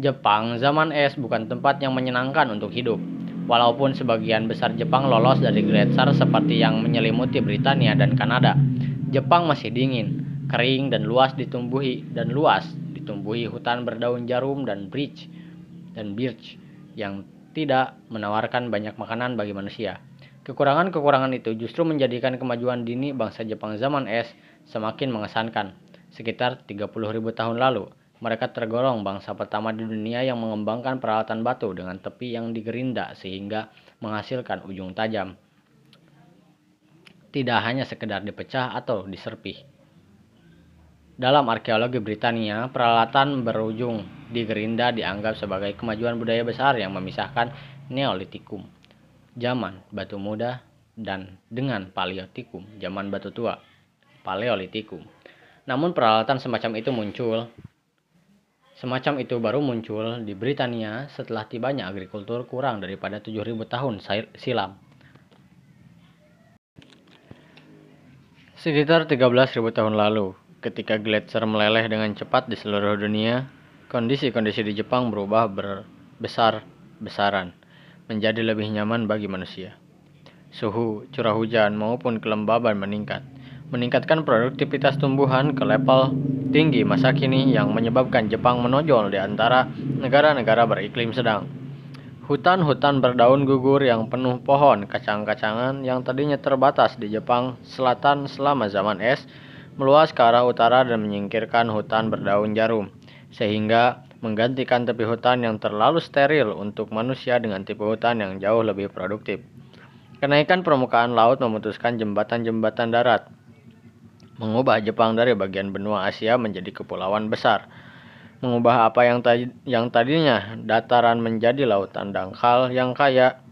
Jepang zaman es bukan tempat yang menyenangkan untuk hidup. Walaupun sebagian besar Jepang lolos dari gletser seperti yang menyelimuti Britania dan Kanada, Jepang masih dingin, kering dan luas ditumbuhi dan luas ditumbuhi hutan berdaun jarum dan birch dan birch yang tidak menawarkan banyak makanan bagi manusia. Kekurangan-kekurangan itu justru menjadikan kemajuan dini bangsa Jepang zaman es semakin mengesankan. Sekitar 30.000 tahun lalu, mereka tergolong bangsa pertama di dunia yang mengembangkan peralatan batu dengan tepi yang digerinda sehingga menghasilkan ujung tajam. Tidak hanya sekedar dipecah atau diserpih. Dalam arkeologi Britania, peralatan berujung di gerinda dianggap sebagai kemajuan budaya besar yang memisahkan Neolitikum, zaman batu muda, dan dengan Paleolitikum, zaman batu tua, Paleolitikum. Namun peralatan semacam itu muncul Semacam itu baru muncul di Britania setelah tibanya agrikultur kurang daripada 7000 tahun silam. Sekitar 13.000 tahun lalu, Ketika gletser meleleh dengan cepat di seluruh dunia, kondisi-kondisi di Jepang berubah berbesar-besaran, menjadi lebih nyaman bagi manusia. Suhu, curah hujan, maupun kelembaban meningkat, meningkatkan produktivitas tumbuhan ke level tinggi masa kini yang menyebabkan Jepang menonjol di antara negara-negara beriklim sedang. Hutan-hutan berdaun gugur yang penuh pohon kacang-kacangan yang tadinya terbatas di Jepang Selatan selama zaman es meluas ke arah utara dan menyingkirkan hutan berdaun jarum, sehingga menggantikan tepi hutan yang terlalu steril untuk manusia dengan tipe hutan yang jauh lebih produktif. Kenaikan permukaan laut memutuskan jembatan-jembatan darat, mengubah Jepang dari bagian benua Asia menjadi kepulauan besar, mengubah apa yang, tadi, yang tadinya dataran menjadi lautan dangkal yang kaya,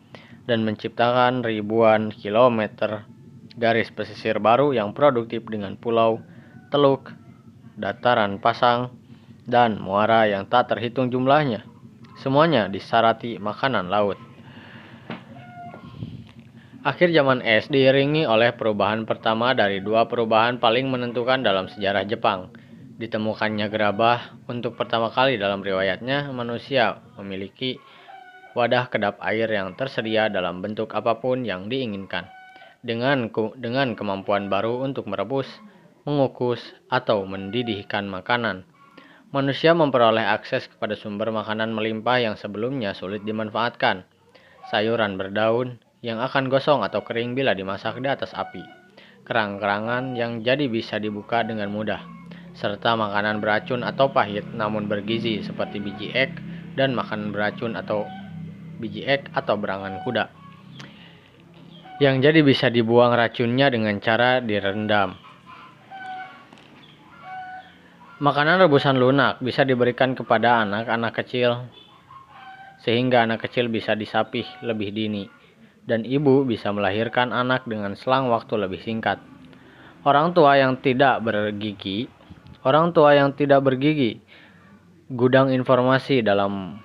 dan menciptakan ribuan kilometer garis pesisir baru yang produktif dengan pulau, teluk, dataran pasang, dan muara yang tak terhitung jumlahnya. Semuanya disarati makanan laut. Akhir zaman es diiringi oleh perubahan pertama dari dua perubahan paling menentukan dalam sejarah Jepang. Ditemukannya gerabah untuk pertama kali dalam riwayatnya manusia memiliki wadah kedap air yang tersedia dalam bentuk apa pun yang diinginkan dengan dengan kemampuan baru untuk merebus, mengukus, atau mendidihkan makanan. Manusia memperoleh akses kepada sumber makanan melimpah yang sebelumnya sulit dimanfaatkan. Sayuran berdaun yang akan gosong atau kering bila dimasak di atas api. Kerang-kerangan yang jadi bisa dibuka dengan mudah. Serta makanan beracun atau pahit namun bergizi seperti biji ek dan makanan beracun atau biji ek atau berangan kuda. Yang jadi bisa dibuang racunnya dengan cara direndam. Makanan rebusan lunak bisa diberikan kepada anak-anak kecil sehingga anak kecil bisa disapih lebih dini dan ibu bisa melahirkan anak dengan selang waktu lebih singkat. Orang tua yang tidak bergigi, orang tua yang tidak bergigi, gudang informasi dalam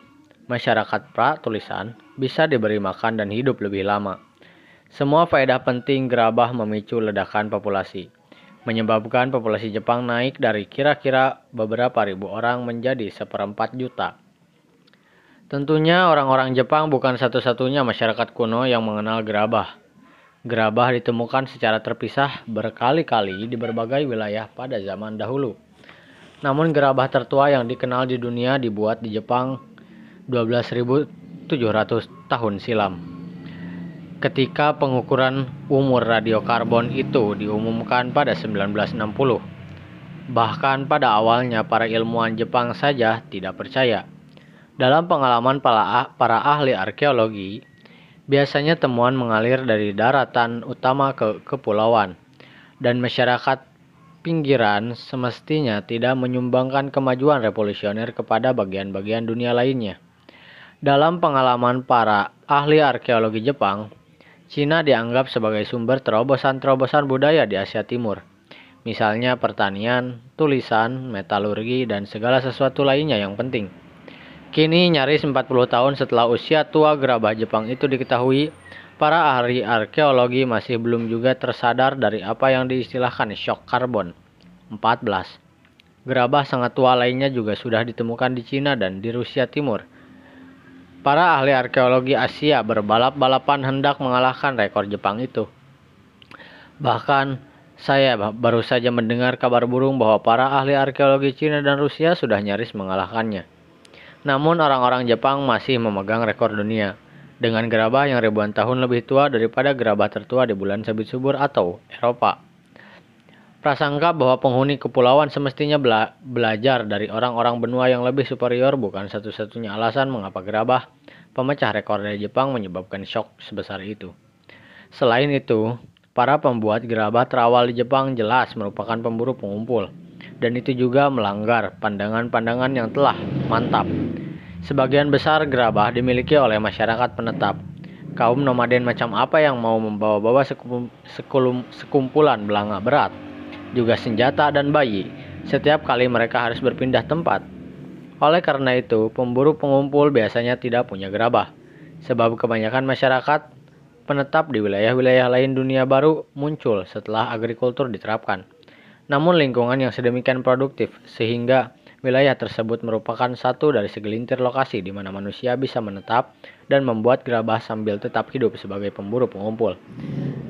masyarakat pra tulisan bisa diberi makan dan hidup lebih lama. Semua faedah penting gerabah memicu ledakan populasi menyebabkan populasi Jepang naik dari kira-kira beberapa ribu orang menjadi seperempat juta. Tentunya orang-orang Jepang bukan satu-satunya masyarakat kuno yang mengenal gerabah. Gerabah ditemukan secara terpisah berkali-kali di berbagai wilayah pada zaman dahulu. Namun gerabah tertua yang dikenal di dunia dibuat di Jepang 12.700 tahun silam ketika pengukuran umur radiokarbon itu diumumkan pada 1960. Bahkan pada awalnya para ilmuwan Jepang saja tidak percaya. Dalam pengalaman para, para ahli arkeologi, biasanya temuan mengalir dari daratan utama ke kepulauan, dan masyarakat pinggiran semestinya tidak menyumbangkan kemajuan revolusioner kepada bagian-bagian dunia lainnya. Dalam pengalaman para ahli arkeologi Jepang, Cina dianggap sebagai sumber terobosan-terobosan budaya di Asia Timur. Misalnya pertanian, tulisan, metalurgi, dan segala sesuatu lainnya yang penting. Kini nyaris 40 tahun setelah usia tua gerabah Jepang itu diketahui, para ahli arkeologi masih belum juga tersadar dari apa yang diistilahkan shock karbon. 14. Gerabah sangat tua lainnya juga sudah ditemukan di Cina dan di Rusia Timur Para ahli arkeologi Asia berbalap-balapan hendak mengalahkan rekor Jepang itu. Bahkan saya baru saja mendengar kabar burung bahwa para ahli arkeologi Cina dan Rusia sudah nyaris mengalahkannya. Namun orang-orang Jepang masih memegang rekor dunia dengan gerabah yang ribuan tahun lebih tua daripada gerabah tertua di bulan sabit subur atau Eropa. Prasangka bahwa penghuni kepulauan semestinya bela belajar dari orang-orang benua yang lebih superior bukan satu-satunya alasan mengapa gerabah Pemecah rekor dari Jepang menyebabkan shock sebesar itu. Selain itu, para pembuat gerabah terawal di Jepang jelas merupakan pemburu pengumpul, dan itu juga melanggar pandangan-pandangan yang telah mantap. Sebagian besar gerabah dimiliki oleh masyarakat penetap. Kaum nomaden macam apa yang mau membawa-bawa sekumpulan belanga berat, juga senjata dan bayi, setiap kali mereka harus berpindah tempat oleh karena itu, pemburu pengumpul biasanya tidak punya gerabah, sebab kebanyakan masyarakat penetap di wilayah-wilayah lain dunia baru muncul setelah agrikultur diterapkan. Namun lingkungan yang sedemikian produktif sehingga wilayah tersebut merupakan satu dari segelintir lokasi di mana manusia bisa menetap dan membuat gerabah sambil tetap hidup sebagai pemburu pengumpul.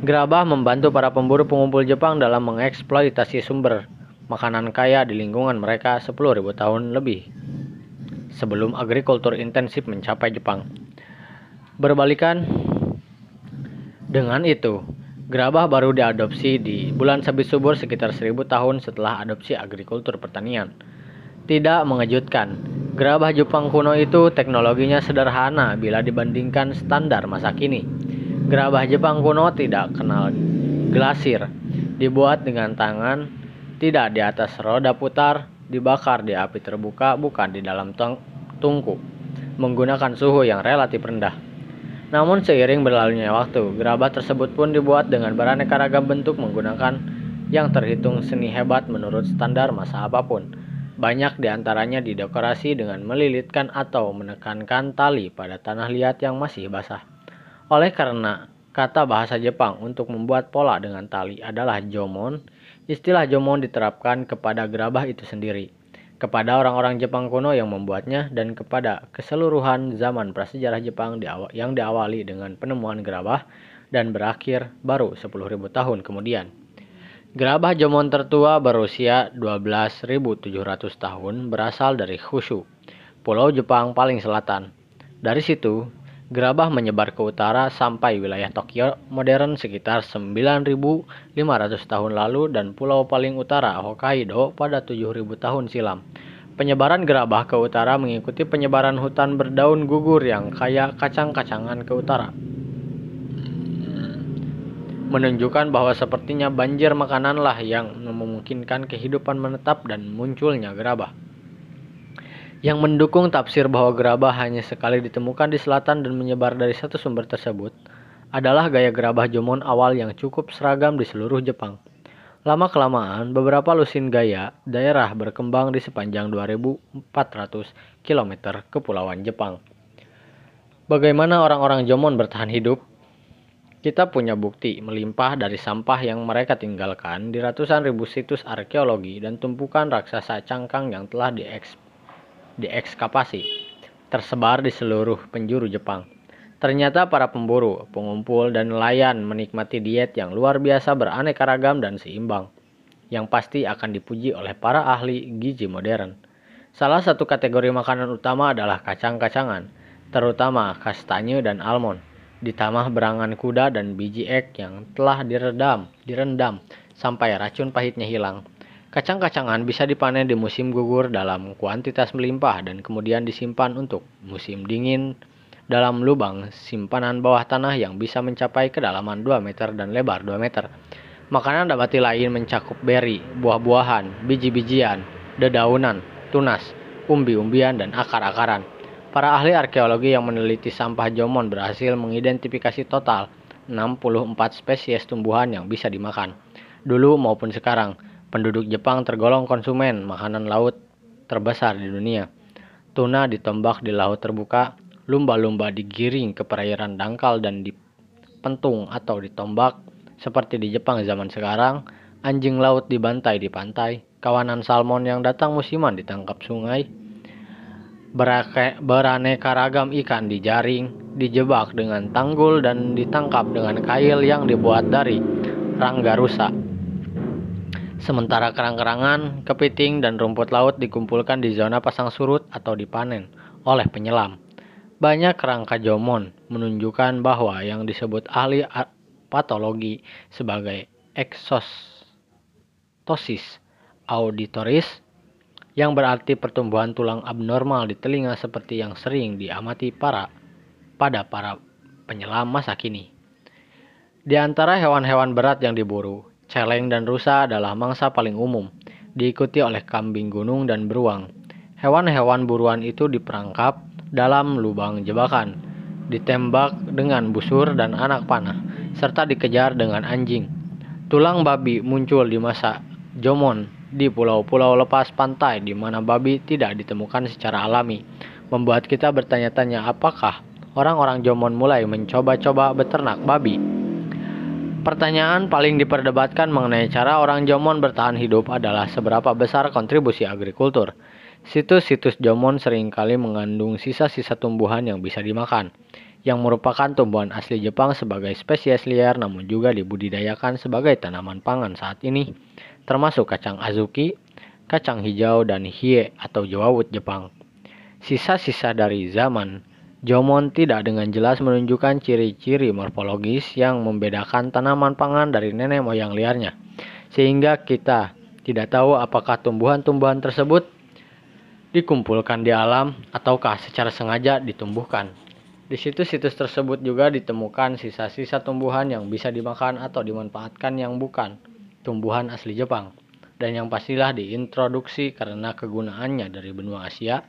Gerabah membantu para pemburu pengumpul Jepang dalam mengeksploitasi sumber makanan kaya di lingkungan mereka 10.000 tahun lebih sebelum agrikultur intensif mencapai Jepang. Berbalikan dengan itu, gerabah baru diadopsi di bulan sabit subur sekitar 1000 tahun setelah adopsi agrikultur pertanian. Tidak mengejutkan, gerabah Jepang kuno itu teknologinya sederhana bila dibandingkan standar masa kini. Gerabah Jepang kuno tidak kenal glasir, dibuat dengan tangan, tidak di atas roda putar, dibakar di api terbuka bukan di dalam tungku menggunakan suhu yang relatif rendah. Namun seiring berlalunya waktu, gerabah tersebut pun dibuat dengan beraneka ragam bentuk menggunakan yang terhitung seni hebat menurut standar masa apa pun. Banyak di antaranya didekorasi dengan melilitkan atau menekankan tali pada tanah liat yang masih basah. Oleh karena kata bahasa Jepang untuk membuat pola dengan tali adalah jomon, Istilah jomon diterapkan kepada gerabah itu sendiri, kepada orang-orang Jepang kuno yang membuatnya, dan kepada keseluruhan zaman prasejarah Jepang yang diawali dengan penemuan gerabah dan berakhir baru 10.000 tahun kemudian. Gerabah Jomon tertua berusia 12.700 tahun berasal dari Kyushu, pulau Jepang paling selatan. Dari situ, gerabah menyebar ke utara sampai wilayah Tokyo modern sekitar 9.500 tahun lalu dan pulau paling utara Hokkaido pada 7.000 tahun silam. Penyebaran gerabah ke utara mengikuti penyebaran hutan berdaun gugur yang kaya kacang-kacangan ke utara menunjukkan bahwa sepertinya banjir makananlah yang memungkinkan kehidupan menetap dan munculnya gerabah. Yang mendukung tafsir bahwa gerabah hanya sekali ditemukan di selatan dan menyebar dari satu sumber tersebut adalah gaya gerabah Jomon awal yang cukup seragam di seluruh Jepang. Lama-kelamaan, beberapa lusin gaya daerah berkembang di sepanjang 2400 km kepulauan Jepang. Bagaimana orang-orang Jomon bertahan hidup kita punya bukti melimpah dari sampah yang mereka tinggalkan di ratusan ribu situs arkeologi dan tumpukan raksasa cangkang yang telah dieks diekskavasi, tersebar di seluruh penjuru Jepang. Ternyata para pemburu, pengumpul, dan nelayan menikmati diet yang luar biasa beraneka ragam dan seimbang, yang pasti akan dipuji oleh para ahli gizi modern. Salah satu kategori makanan utama adalah kacang-kacangan, terutama kastanye dan almond ditambah berangan kuda dan biji ek yang telah diredam, direndam sampai racun pahitnya hilang. Kacang-kacangan bisa dipanen di musim gugur dalam kuantitas melimpah dan kemudian disimpan untuk musim dingin dalam lubang simpanan bawah tanah yang bisa mencapai kedalaman 2 meter dan lebar 2 meter. Makanan nabati lain mencakup beri, buah-buahan, biji-bijian, dedaunan, tunas, umbi-umbian, dan akar-akaran. Para ahli arkeologi yang meneliti sampah Jomon berhasil mengidentifikasi total 64 spesies tumbuhan yang bisa dimakan. Dulu maupun sekarang, penduduk Jepang tergolong konsumen makanan laut terbesar di dunia. Tuna ditombak di laut terbuka, lumba-lumba digiring ke perairan dangkal dan dipentung atau ditombak seperti di Jepang zaman sekarang, anjing laut dibantai di pantai, kawanan salmon yang datang musiman ditangkap sungai, Berake, beraneka ragam ikan dijaring, dijebak dengan tanggul dan ditangkap dengan kail yang dibuat dari rangga rusa. Sementara kerang-kerangan, kepiting, dan rumput laut dikumpulkan di zona pasang surut atau dipanen oleh penyelam. Banyak kerangka jomon menunjukkan bahwa yang disebut ahli patologi sebagai eksostosis auditoris yang berarti pertumbuhan tulang abnormal di telinga seperti yang sering diamati para pada para penyelam masa kini. Di antara hewan-hewan berat yang diburu, celeng dan rusa adalah mangsa paling umum, diikuti oleh kambing gunung dan beruang. Hewan-hewan buruan itu diperangkap dalam lubang jebakan, ditembak dengan busur dan anak panah, serta dikejar dengan anjing. Tulang babi muncul di masa Jomon di pulau-pulau lepas pantai di mana babi tidak ditemukan secara alami, membuat kita bertanya-tanya apakah orang-orang Jomon mulai mencoba-coba beternak babi. Pertanyaan paling diperdebatkan mengenai cara orang Jomon bertahan hidup adalah seberapa besar kontribusi agrikultur. Situs-situs Jomon sering kali mengandung sisa-sisa tumbuhan yang bisa dimakan, yang merupakan tumbuhan asli Jepang sebagai spesies liar namun juga dibudidayakan sebagai tanaman pangan saat ini termasuk kacang azuki, kacang hijau, dan hie atau jawawut Jepang. Sisa-sisa dari zaman Jomon tidak dengan jelas menunjukkan ciri-ciri morfologis yang membedakan tanaman pangan dari nenek moyang liarnya, sehingga kita tidak tahu apakah tumbuhan-tumbuhan tersebut dikumpulkan di alam ataukah secara sengaja ditumbuhkan. Di situs-situs tersebut juga ditemukan sisa-sisa tumbuhan yang bisa dimakan atau dimanfaatkan yang bukan tumbuhan asli Jepang dan yang pastilah diintroduksi karena kegunaannya dari benua Asia.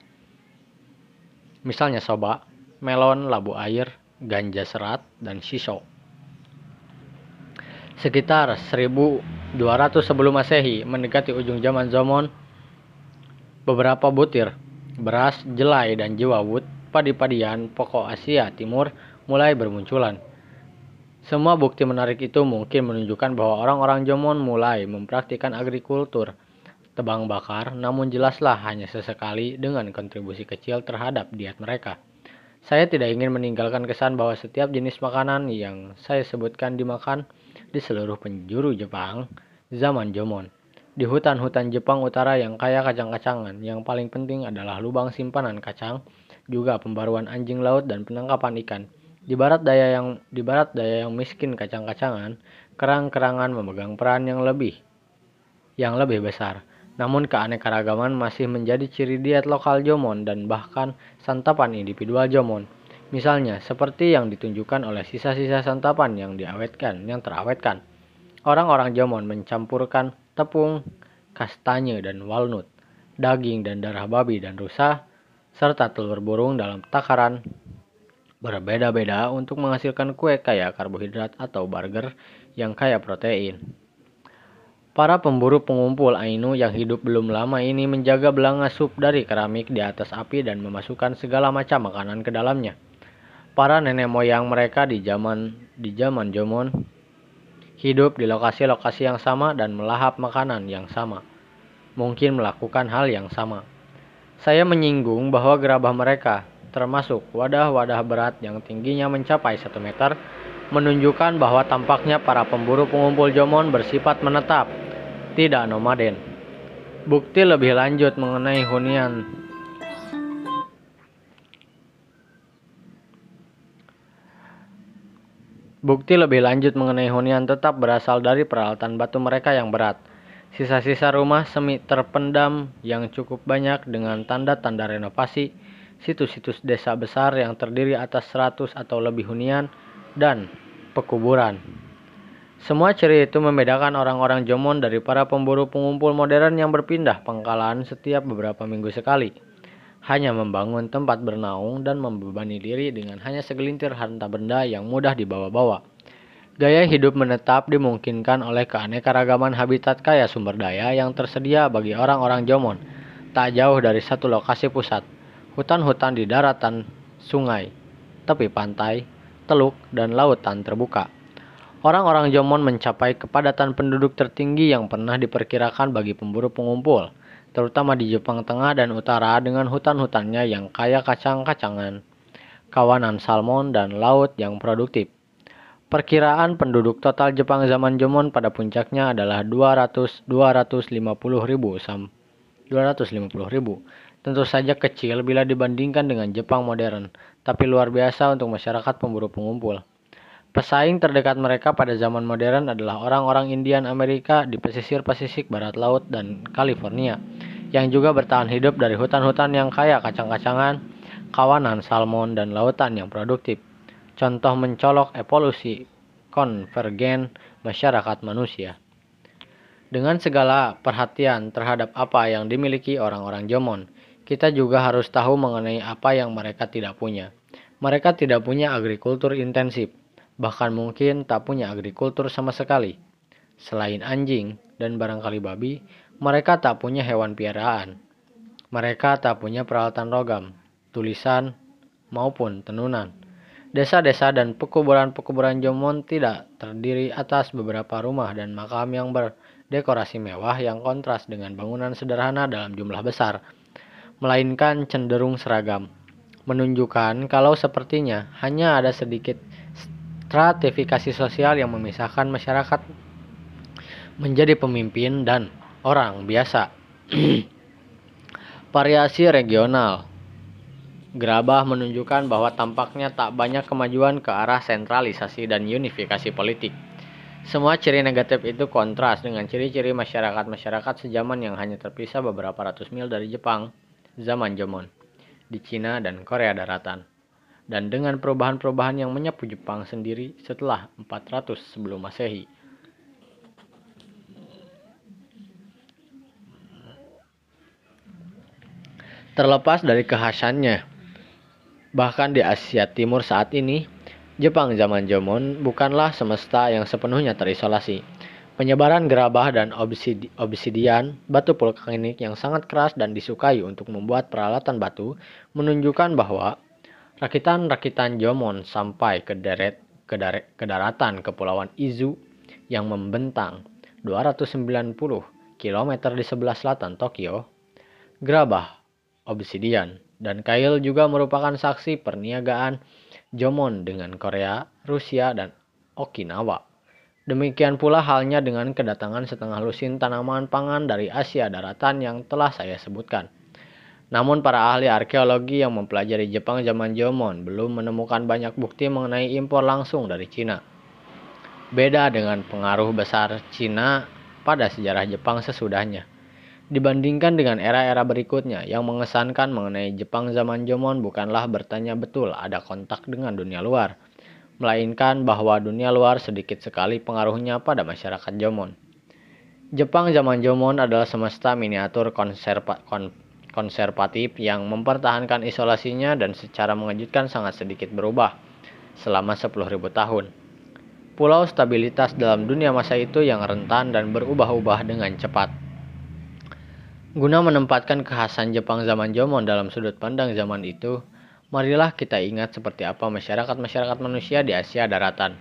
Misalnya soba, melon, labu air, ganja serat, dan shiso. Sekitar 1200 sebelum Masehi, mendekati ujung zaman Zomon, beberapa butir beras, jelai, dan jewawut padi-padian pokok Asia Timur mulai bermunculan. Semua bukti menarik itu mungkin menunjukkan bahwa orang-orang Jomon mulai mempraktikkan agrikultur tebang bakar, namun jelaslah hanya sesekali dengan kontribusi kecil terhadap diet mereka. Saya tidak ingin meninggalkan kesan bahwa setiap jenis makanan yang saya sebutkan dimakan di seluruh penjuru Jepang zaman Jomon. Di hutan-hutan Jepang Utara yang kaya kacang-kacangan, yang paling penting adalah lubang simpanan kacang, juga pembaruan anjing laut dan penangkapan ikan. Di barat daya yang di barat daya yang miskin kacang-kacangan, kerang-kerangan memegang peran yang lebih yang lebih besar. Namun keanekaragaman masih menjadi ciri diet lokal Jomon dan bahkan santapan individual Jomon. Misalnya, seperti yang ditunjukkan oleh sisa-sisa santapan yang diawetkan, yang terawetkan. Orang-orang Jomon mencampurkan tepung, kastanye dan walnut, daging dan darah babi dan rusa, serta telur burung dalam takaran berbeda-beda untuk menghasilkan kue kaya karbohidrat atau burger yang kaya protein. Para pemburu pengumpul Ainu yang hidup belum lama ini menjaga belanga sup dari keramik di atas api dan memasukkan segala macam makanan ke dalamnya. Para nenek moyang mereka di zaman di zaman Jomon hidup di lokasi-lokasi yang sama dan melahap makanan yang sama. Mungkin melakukan hal yang sama. Saya menyinggung bahwa gerabah mereka termasuk wadah-wadah berat yang tingginya mencapai 1 meter, menunjukkan bahwa tampaknya para pemburu pengumpul Jomon bersifat menetap, tidak nomaden. Bukti lebih lanjut mengenai hunian Bukti lebih lanjut mengenai hunian tetap berasal dari peralatan batu mereka yang berat. Sisa-sisa rumah semi terpendam yang cukup banyak dengan tanda-tanda renovasi situs-situs desa besar yang terdiri atas 100 atau lebih hunian, dan pekuburan. Semua ciri itu membedakan orang-orang Jomon dari para pemburu pengumpul modern yang berpindah pangkalan setiap beberapa minggu sekali. Hanya membangun tempat bernaung dan membebani diri dengan hanya segelintir harta benda yang mudah dibawa-bawa. Gaya hidup menetap dimungkinkan oleh keanekaragaman habitat kaya sumber daya yang tersedia bagi orang-orang Jomon, tak jauh dari satu lokasi pusat hutan-hutan di daratan, sungai, tepi pantai, teluk, dan lautan terbuka. Orang-orang Jomon mencapai kepadatan penduduk tertinggi yang pernah diperkirakan bagi pemburu pengumpul, terutama di Jepang Tengah dan Utara dengan hutan-hutannya yang kaya kacang-kacangan, kawanan salmon, dan laut yang produktif. Perkiraan penduduk total Jepang zaman Jomon pada puncaknya adalah 200 250 ribu 250 ribu tentu saja kecil bila dibandingkan dengan Jepang modern, tapi luar biasa untuk masyarakat pemburu pengumpul. Pesaing terdekat mereka pada zaman modern adalah orang-orang Indian Amerika di pesisir Pasifik Barat Laut dan California, yang juga bertahan hidup dari hutan-hutan yang kaya kacang-kacangan, kawanan salmon, dan lautan yang produktif. Contoh mencolok evolusi konvergen masyarakat manusia. Dengan segala perhatian terhadap apa yang dimiliki orang-orang Jomon, kita juga harus tahu mengenai apa yang mereka tidak punya. Mereka tidak punya agrikultur intensif, bahkan mungkin tak punya agrikultur sama sekali. Selain anjing dan barangkali babi, mereka tak punya hewan piaraan. Mereka tak punya peralatan logam, tulisan, maupun tenunan. Desa-desa dan pekuburan-pekuburan Jomon tidak terdiri atas beberapa rumah dan makam yang berdekorasi mewah yang kontras dengan bangunan sederhana dalam jumlah besar melainkan cenderung seragam, menunjukkan kalau sepertinya hanya ada sedikit stratifikasi sosial yang memisahkan masyarakat menjadi pemimpin dan orang biasa. Variasi regional Gerabah menunjukkan bahwa tampaknya tak banyak kemajuan ke arah sentralisasi dan unifikasi politik. Semua ciri negatif itu kontras dengan ciri-ciri masyarakat-masyarakat sejaman yang hanya terpisah beberapa ratus mil dari Jepang zaman Jomon di Cina dan Korea Daratan dan dengan perubahan-perubahan yang menyapu Jepang sendiri setelah 400 sebelum Masehi. Terlepas dari kekhasannya, bahkan di Asia Timur saat ini, Jepang zaman Jomon bukanlah semesta yang sepenuhnya terisolasi. Penyebaran gerabah dan obsidian, batu vulkanik yang sangat keras dan disukai untuk membuat peralatan batu, menunjukkan bahwa rakitan-rakitan Jomon sampai ke, deret, ke, ke daratan Kepulauan Izu yang membentang 290 km di sebelah selatan Tokyo. Gerabah, obsidian, dan kail juga merupakan saksi perniagaan Jomon dengan Korea, Rusia, dan Okinawa Demikian pula halnya dengan kedatangan setengah lusin tanaman pangan dari Asia daratan yang telah saya sebutkan. Namun para ahli arkeologi yang mempelajari Jepang zaman Jomon belum menemukan banyak bukti mengenai impor langsung dari Cina. Beda dengan pengaruh besar Cina pada sejarah Jepang sesudahnya. Dibandingkan dengan era-era berikutnya yang mengesankan mengenai Jepang zaman Jomon bukanlah bertanya betul ada kontak dengan dunia luar, melainkan bahwa dunia luar sedikit sekali pengaruhnya pada masyarakat Jomon. Jepang zaman Jomon adalah semesta miniatur konserva kon konservatif yang mempertahankan isolasinya dan secara mengejutkan sangat sedikit berubah selama 10.000 tahun pulau stabilitas dalam dunia masa itu yang rentan dan berubah-ubah dengan cepat. Guna menempatkan kekhasan Jepang zaman Jomon dalam sudut pandang zaman itu, marilah kita ingat seperti apa masyarakat-masyarakat manusia di Asia daratan.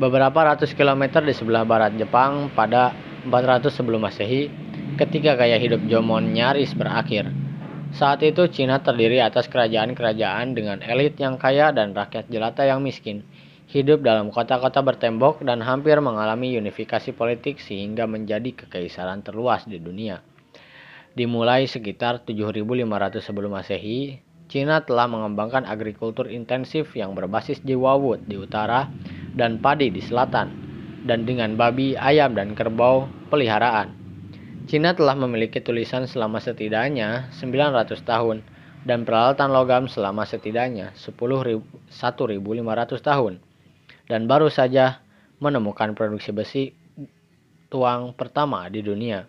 Beberapa ratus kilometer di sebelah barat Jepang pada 400 sebelum Masehi, ketika gaya hidup Jomon nyaris berakhir. Saat itu Cina terdiri atas kerajaan-kerajaan dengan elit yang kaya dan rakyat jelata yang miskin hidup dalam kota-kota bertembok dan hampir mengalami unifikasi politik sehingga menjadi kekaisaran terluas di dunia. Dimulai sekitar 7500 sebelum Masehi, Cina telah mengembangkan agrikultur intensif yang berbasis jiwawut di utara dan padi di selatan, dan dengan babi, ayam, dan kerbau peliharaan. Cina telah memiliki tulisan selama setidaknya 900 tahun dan peralatan logam selama setidaknya 10.000, 1.500 tahun dan baru saja menemukan produksi besi tuang pertama di dunia.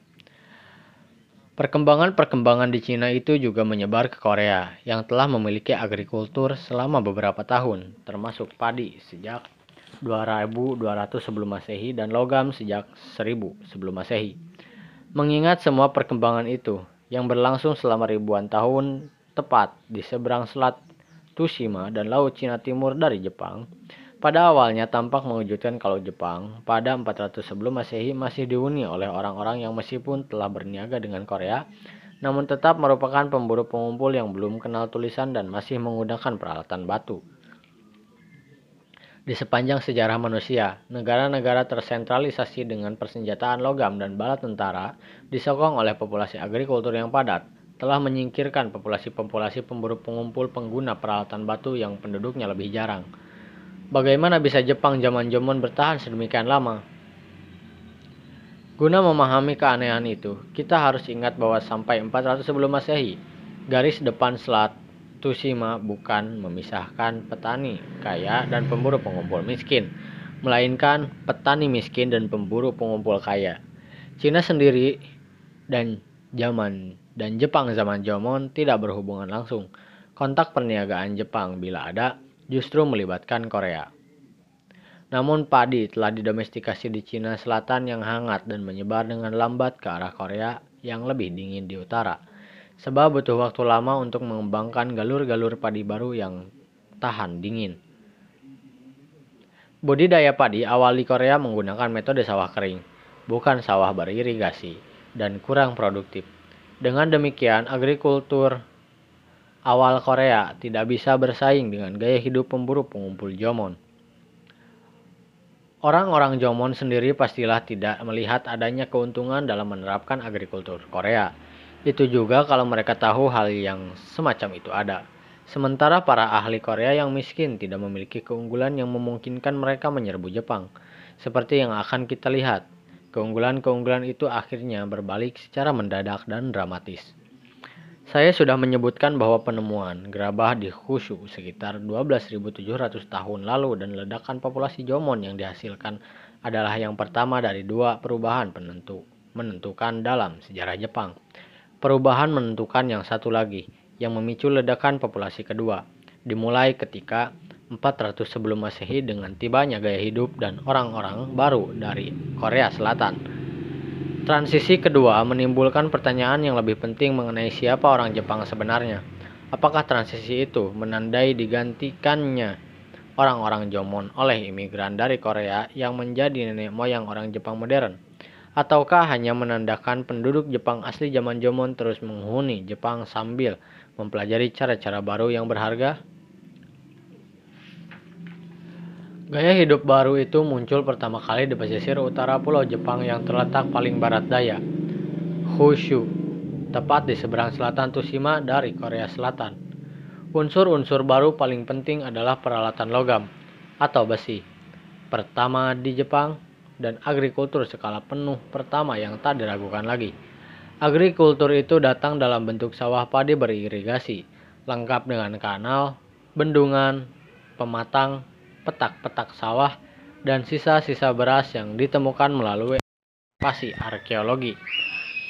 Perkembangan-perkembangan di Cina itu juga menyebar ke Korea yang telah memiliki agrikultur selama beberapa tahun, termasuk padi sejak 2200 sebelum Masehi dan logam sejak 1000 sebelum Masehi. Mengingat semua perkembangan itu yang berlangsung selama ribuan tahun tepat di seberang selat Tsushima dan Laut Cina Timur dari Jepang, pada awalnya tampak mengejutkan kalau Jepang pada 400 sebelum Masehi masih dihuni oleh orang-orang yang meskipun telah berniaga dengan Korea, namun tetap merupakan pemburu pengumpul yang belum kenal tulisan dan masih menggunakan peralatan batu. Di sepanjang sejarah manusia, negara-negara tersentralisasi dengan persenjataan logam dan bala tentara disokong oleh populasi agrikultur yang padat, telah menyingkirkan populasi-populasi pemburu pengumpul pengguna peralatan batu yang penduduknya lebih jarang. Bagaimana bisa Jepang zaman Jomon bertahan sedemikian lama? Guna memahami keanehan itu, kita harus ingat bahwa sampai 400 sebelum Masehi, garis depan Selat Tsushima bukan memisahkan petani kaya dan pemburu pengumpul miskin, melainkan petani miskin dan pemburu pengumpul kaya. Cina sendiri dan zaman dan Jepang zaman Jomon tidak berhubungan langsung. Kontak perniagaan Jepang bila ada justru melibatkan Korea. Namun padi telah didomestikasi di Cina Selatan yang hangat dan menyebar dengan lambat ke arah Korea yang lebih dingin di utara. Sebab butuh waktu lama untuk mengembangkan galur-galur padi baru yang tahan dingin. Budidaya padi awal di Korea menggunakan metode sawah kering, bukan sawah beririgasi, dan kurang produktif. Dengan demikian, agrikultur awal Korea tidak bisa bersaing dengan gaya hidup pemburu pengumpul Jomon. Orang-orang Jomon sendiri pastilah tidak melihat adanya keuntungan dalam menerapkan agrikultur Korea. Itu juga kalau mereka tahu hal yang semacam itu ada. Sementara para ahli Korea yang miskin tidak memiliki keunggulan yang memungkinkan mereka menyerbu Jepang. Seperti yang akan kita lihat, keunggulan-keunggulan itu akhirnya berbalik secara mendadak dan dramatis. Saya sudah menyebutkan bahwa penemuan gerabah di Hushu sekitar 12.700 tahun lalu dan ledakan populasi Jomon yang dihasilkan adalah yang pertama dari dua perubahan penentu menentukan dalam sejarah Jepang. Perubahan menentukan yang satu lagi yang memicu ledakan populasi kedua dimulai ketika 400 sebelum Masehi dengan tibanya gaya hidup dan orang-orang baru dari Korea Selatan Transisi kedua menimbulkan pertanyaan yang lebih penting mengenai siapa orang Jepang sebenarnya. Apakah transisi itu menandai digantikannya orang-orang Jomon oleh imigran dari Korea yang menjadi nenek moyang orang Jepang modern? Ataukah hanya menandakan penduduk Jepang asli zaman Jomon terus menghuni Jepang sambil mempelajari cara-cara baru yang berharga? Gaya hidup baru itu muncul pertama kali di pesisir utara Pulau Jepang yang terletak paling barat daya, Honshu, tepat di seberang selatan Tsushima dari Korea Selatan. Unsur-unsur baru paling penting adalah peralatan logam atau besi, pertama di Jepang, dan agrikultur skala penuh pertama yang tak diragukan lagi. Agrikultur itu datang dalam bentuk sawah padi beririgasi, lengkap dengan kanal, bendungan, pematang, petak-petak sawah, dan sisa-sisa beras yang ditemukan melalui ekskavasi arkeologi.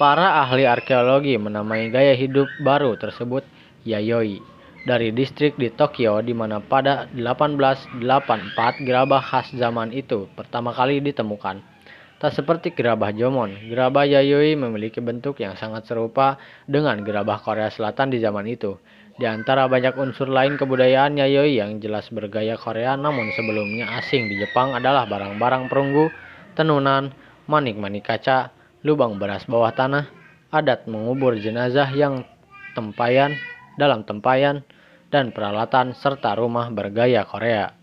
Para ahli arkeologi menamai gaya hidup baru tersebut Yayoi dari distrik di Tokyo di mana pada 1884 gerabah khas zaman itu pertama kali ditemukan. Tak seperti gerabah Jomon, gerabah Yayoi memiliki bentuk yang sangat serupa dengan gerabah Korea Selatan di zaman itu. Di antara banyak unsur lain kebudayaan Yayoi yang jelas bergaya Korea namun sebelumnya asing di Jepang adalah barang-barang perunggu, tenunan, manik-manik kaca, lubang beras bawah tanah, adat mengubur jenazah yang tempayan dalam tempayan, dan peralatan serta rumah bergaya Korea.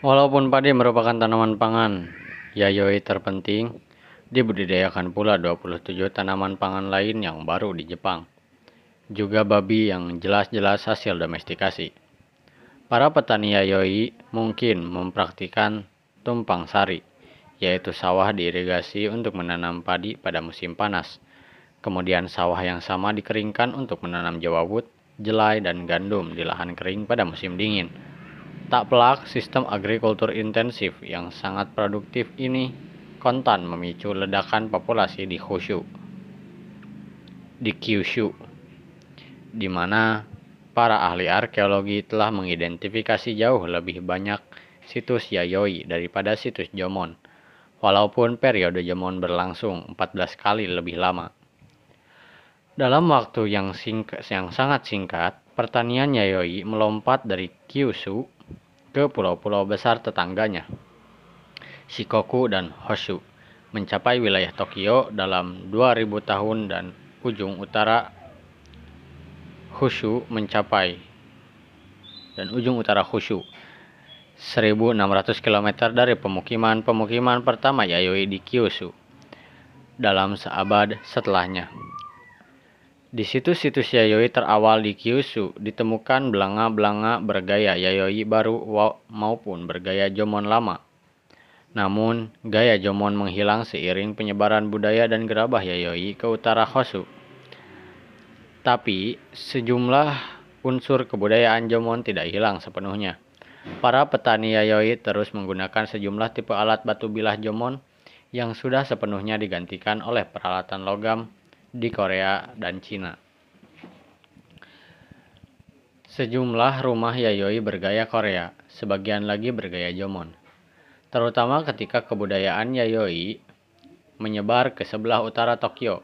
Walaupun padi merupakan tanaman pangan, Yayoi terpenting, dibudidayakan pula 27 tanaman pangan lain yang baru di Jepang juga babi yang jelas-jelas hasil domestikasi. Para petani yayoi mungkin mempraktikkan tumpang sari, yaitu sawah diirigasi untuk menanam padi pada musim panas. Kemudian sawah yang sama dikeringkan untuk menanam jawawut, jelai, dan gandum di lahan kering pada musim dingin. Tak pelak, sistem agrikultur intensif yang sangat produktif ini kontan memicu ledakan populasi di Kyushu. Di Kyushu di mana para ahli arkeologi telah mengidentifikasi jauh lebih banyak situs Yayoi daripada situs Jomon, walaupun periode Jomon berlangsung 14 kali lebih lama. Dalam waktu yang, singkat, yang sangat singkat, pertanian Yayoi melompat dari Kyushu ke pulau-pulau besar tetangganya, Shikoku dan Honshu, mencapai wilayah Tokyo dalam 2000 tahun dan ujung utara Khusyu mencapai dan ujung utara Khusyu 1600 km dari pemukiman-pemukiman pertama Yayoi di Kyushu dalam seabad setelahnya. Di situs-situs Yayoi terawal di Kyushu ditemukan belanga-belanga bergaya Yayoi baru maupun bergaya Jomon lama. Namun, gaya Jomon menghilang seiring penyebaran budaya dan gerabah Yayoi ke utara Hosu. Tapi sejumlah unsur kebudayaan Jomon tidak hilang sepenuhnya. Para petani Yayoi terus menggunakan sejumlah tipe alat batu bilah Jomon yang sudah sepenuhnya digantikan oleh peralatan logam di Korea dan Cina. Sejumlah rumah Yayoi bergaya Korea, sebagian lagi bergaya Jomon. Terutama ketika kebudayaan Yayoi menyebar ke sebelah utara Tokyo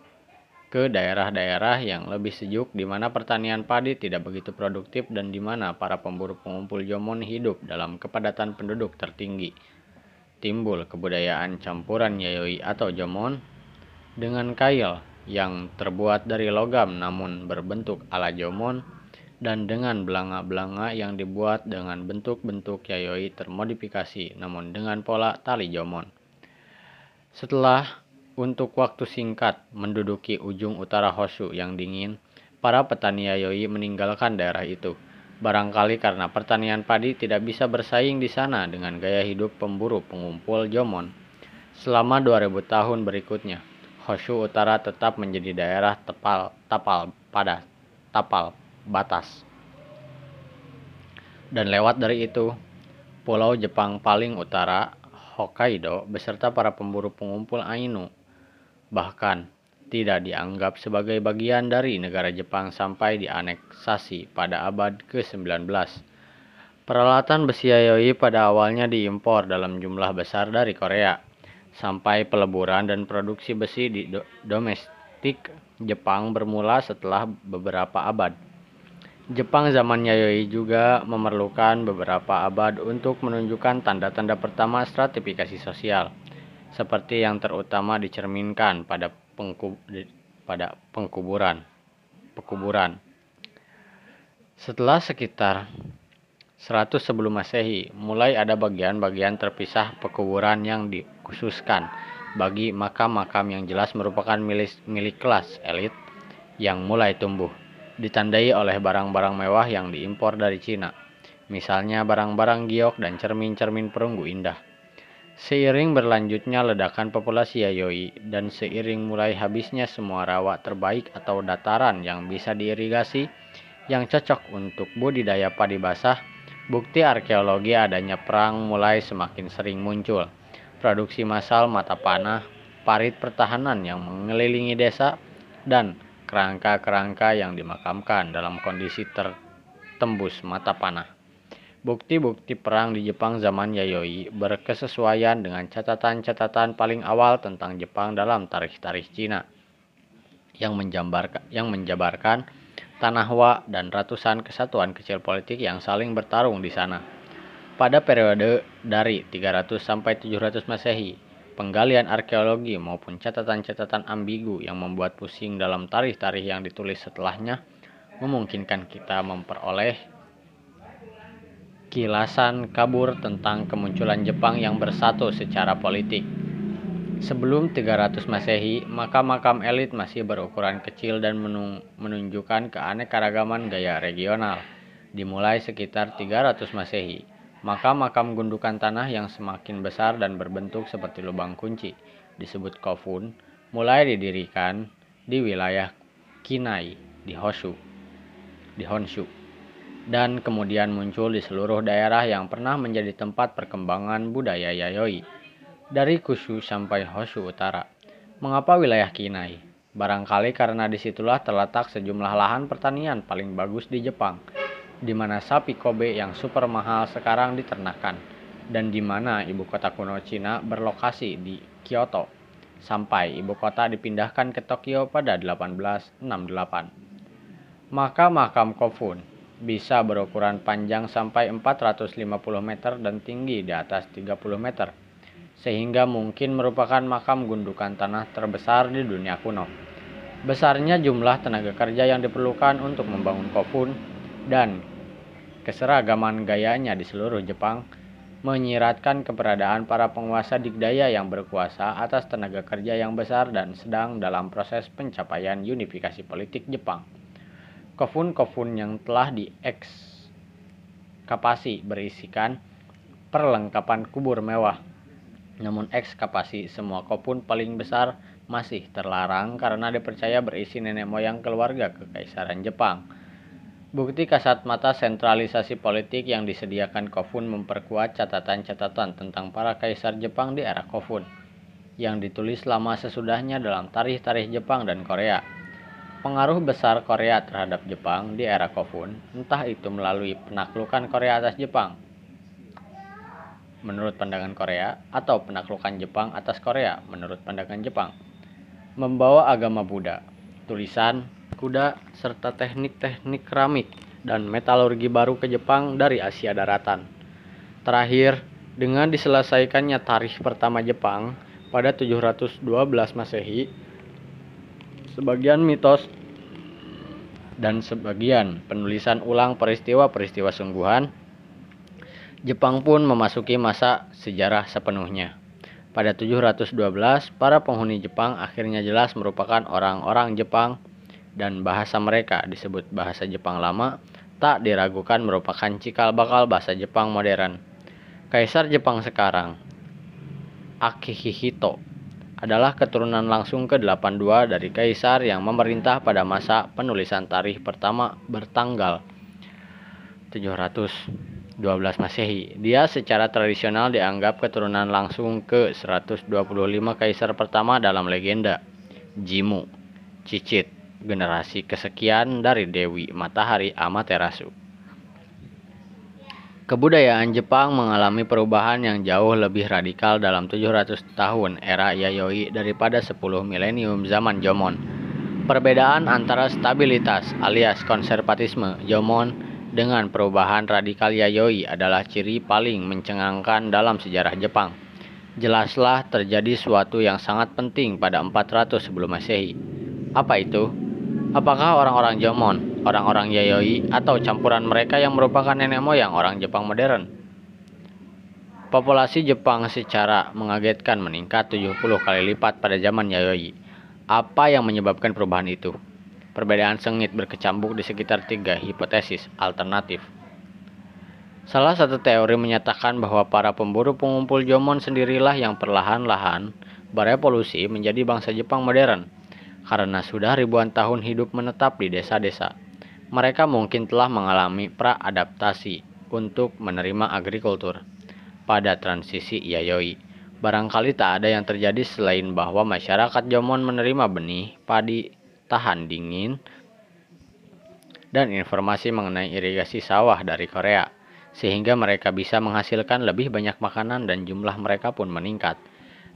ke daerah-daerah yang lebih sejuk di mana pertanian padi tidak begitu produktif dan di mana para pemburu pengumpul Jomon hidup dalam kepadatan penduduk tertinggi. Timbul kebudayaan campuran Yayoi atau Jomon dengan kail yang terbuat dari logam namun berbentuk ala Jomon dan dengan belanga-belanga yang dibuat dengan bentuk-bentuk Yayoi termodifikasi namun dengan pola tali Jomon. Setelah untuk waktu singkat menduduki ujung utara Honshu yang dingin, para petani Yayoi meninggalkan daerah itu. Barangkali karena pertanian padi tidak bisa bersaing di sana dengan gaya hidup pemburu pengumpul Jomon. Selama 2000 tahun berikutnya, Honshu Utara tetap menjadi daerah tepal, tapal pada tapal batas. Dan lewat dari itu, pulau Jepang paling utara, Hokkaido, beserta para pemburu pengumpul Ainu bahkan tidak dianggap sebagai bagian dari negara Jepang sampai dianeksasi pada abad ke-19. Peralatan besi yayoi pada awalnya diimpor dalam jumlah besar dari Korea, sampai peleburan dan produksi besi di do domestik Jepang bermula setelah beberapa abad. Jepang zaman Yayoi juga memerlukan beberapa abad untuk menunjukkan tanda-tanda pertama stratifikasi sosial seperti yang terutama dicerminkan pada pengkub, pada pengkuburan pekuburan. Setelah sekitar 100 sebelum Masehi, mulai ada bagian-bagian terpisah pekuburan yang dikhususkan. Bagi makam-makam yang jelas merupakan milik, milik kelas elit yang mulai tumbuh, ditandai oleh barang-barang mewah yang diimpor dari Cina, misalnya barang-barang giok dan cermin-cermin perunggu indah. Seiring berlanjutnya ledakan populasi Yayoi dan seiring mulai habisnya semua rawa terbaik atau dataran yang bisa diirigasi yang cocok untuk budidaya padi basah, bukti arkeologi adanya perang mulai semakin sering muncul. Produksi massal mata panah, parit pertahanan yang mengelilingi desa, dan kerangka-kerangka yang dimakamkan dalam kondisi tertembus mata panah. Bukti-bukti perang di Jepang zaman Yayoi berkesesuaian dengan catatan-catatan paling awal tentang Jepang dalam tarikh-tarikh Cina yang menjabarkan, yang menjabarkan Tanahwa dan ratusan kesatuan kecil politik yang saling bertarung di sana. Pada periode dari 300 sampai 700 Masehi, penggalian arkeologi maupun catatan-catatan ambigu yang membuat pusing dalam tarikh-tarikh yang ditulis setelahnya memungkinkan kita memperoleh kilasan kabur tentang kemunculan Jepang yang bersatu secara politik. Sebelum 300 Masehi, makam-makam elit masih berukuran kecil dan menunjukkan keanekaragaman gaya regional. Dimulai sekitar 300 Masehi, makam-makam gundukan tanah yang semakin besar dan berbentuk seperti lubang kunci, disebut kofun, mulai didirikan di wilayah Kinai di Honshu. Di Honshu dan kemudian muncul di seluruh daerah yang pernah menjadi tempat perkembangan budaya Yayoi, dari Kushu sampai Honshu Utara. Mengapa wilayah Kinai? Barangkali karena di situlah terletak sejumlah lahan pertanian paling bagus di Jepang, di mana sapi Kobe yang super mahal sekarang diternakan, dan di mana ibu kota kuno Cina berlokasi di Kyoto, sampai ibu kota dipindahkan ke Tokyo pada 1868. Maka makam Kofun bisa berukuran panjang sampai 450 meter dan tinggi di atas 30 meter, sehingga mungkin merupakan makam gundukan tanah terbesar di dunia kuno. Besarnya jumlah tenaga kerja yang diperlukan untuk membangun kofun dan keseragaman gayanya di seluruh Jepang menyiratkan keberadaan para penguasa dikdaya yang berkuasa atas tenaga kerja yang besar dan sedang dalam proses pencapaian unifikasi politik Jepang. Kofun-kofun yang telah diekskapasi berisikan perlengkapan kubur mewah. Namun ekskapasi semua kofun paling besar masih terlarang karena dipercaya berisi nenek moyang keluarga kekaisaran Jepang. Bukti kasat mata sentralisasi politik yang disediakan Kofun memperkuat catatan-catatan tentang para kaisar Jepang di era Kofun yang ditulis lama sesudahnya dalam tarikh-tarikh Jepang dan Korea. Pengaruh besar Korea terhadap Jepang di era Kofun, entah itu melalui penaklukan Korea atas Jepang, menurut pandangan Korea, atau penaklukan Jepang atas Korea, menurut pandangan Jepang, membawa agama Buddha, tulisan, kuda, serta teknik-teknik keramik dan metalurgi baru ke Jepang dari Asia Daratan. Terakhir, dengan diselesaikannya tarikh pertama Jepang pada 712 Masehi, sebagian mitos dan sebagian penulisan ulang peristiwa-peristiwa sungguhan, Jepang pun memasuki masa sejarah sepenuhnya. Pada 712, para penghuni Jepang akhirnya jelas merupakan orang-orang Jepang dan bahasa mereka disebut bahasa Jepang lama tak diragukan merupakan cikal bakal bahasa Jepang modern. Kaisar Jepang sekarang, Akihito adalah keturunan langsung ke-82 dari kaisar yang memerintah pada masa penulisan tarikh pertama bertanggal 712 Masehi. Dia secara tradisional dianggap keturunan langsung ke-125 kaisar pertama dalam legenda Jimu, Cicit, generasi kesekian dari Dewi Matahari Amaterasu. Kebudayaan Jepang mengalami perubahan yang jauh lebih radikal dalam 700 tahun era Yayoi daripada 10 milenium zaman Jomon. Perbedaan antara stabilitas alias konservatisme Jomon dengan perubahan radikal Yayoi adalah ciri paling mencengangkan dalam sejarah Jepang. Jelaslah terjadi suatu yang sangat penting pada 400 sebelum Masehi. Apa itu? Apakah orang-orang Jomon orang-orang Yayoi atau campuran mereka yang merupakan nenek moyang orang Jepang modern. Populasi Jepang secara mengagetkan meningkat 70 kali lipat pada zaman Yayoi. Apa yang menyebabkan perubahan itu? Perbedaan sengit berkecambuk di sekitar tiga hipotesis alternatif. Salah satu teori menyatakan bahwa para pemburu pengumpul Jomon sendirilah yang perlahan-lahan berevolusi menjadi bangsa Jepang modern karena sudah ribuan tahun hidup menetap di desa-desa. Mereka mungkin telah mengalami pra-adaptasi untuk menerima agrikultur pada transisi Yayoi. Barangkali tak ada yang terjadi selain bahwa masyarakat Jomon menerima benih padi tahan dingin dan informasi mengenai irigasi sawah dari Korea sehingga mereka bisa menghasilkan lebih banyak makanan dan jumlah mereka pun meningkat.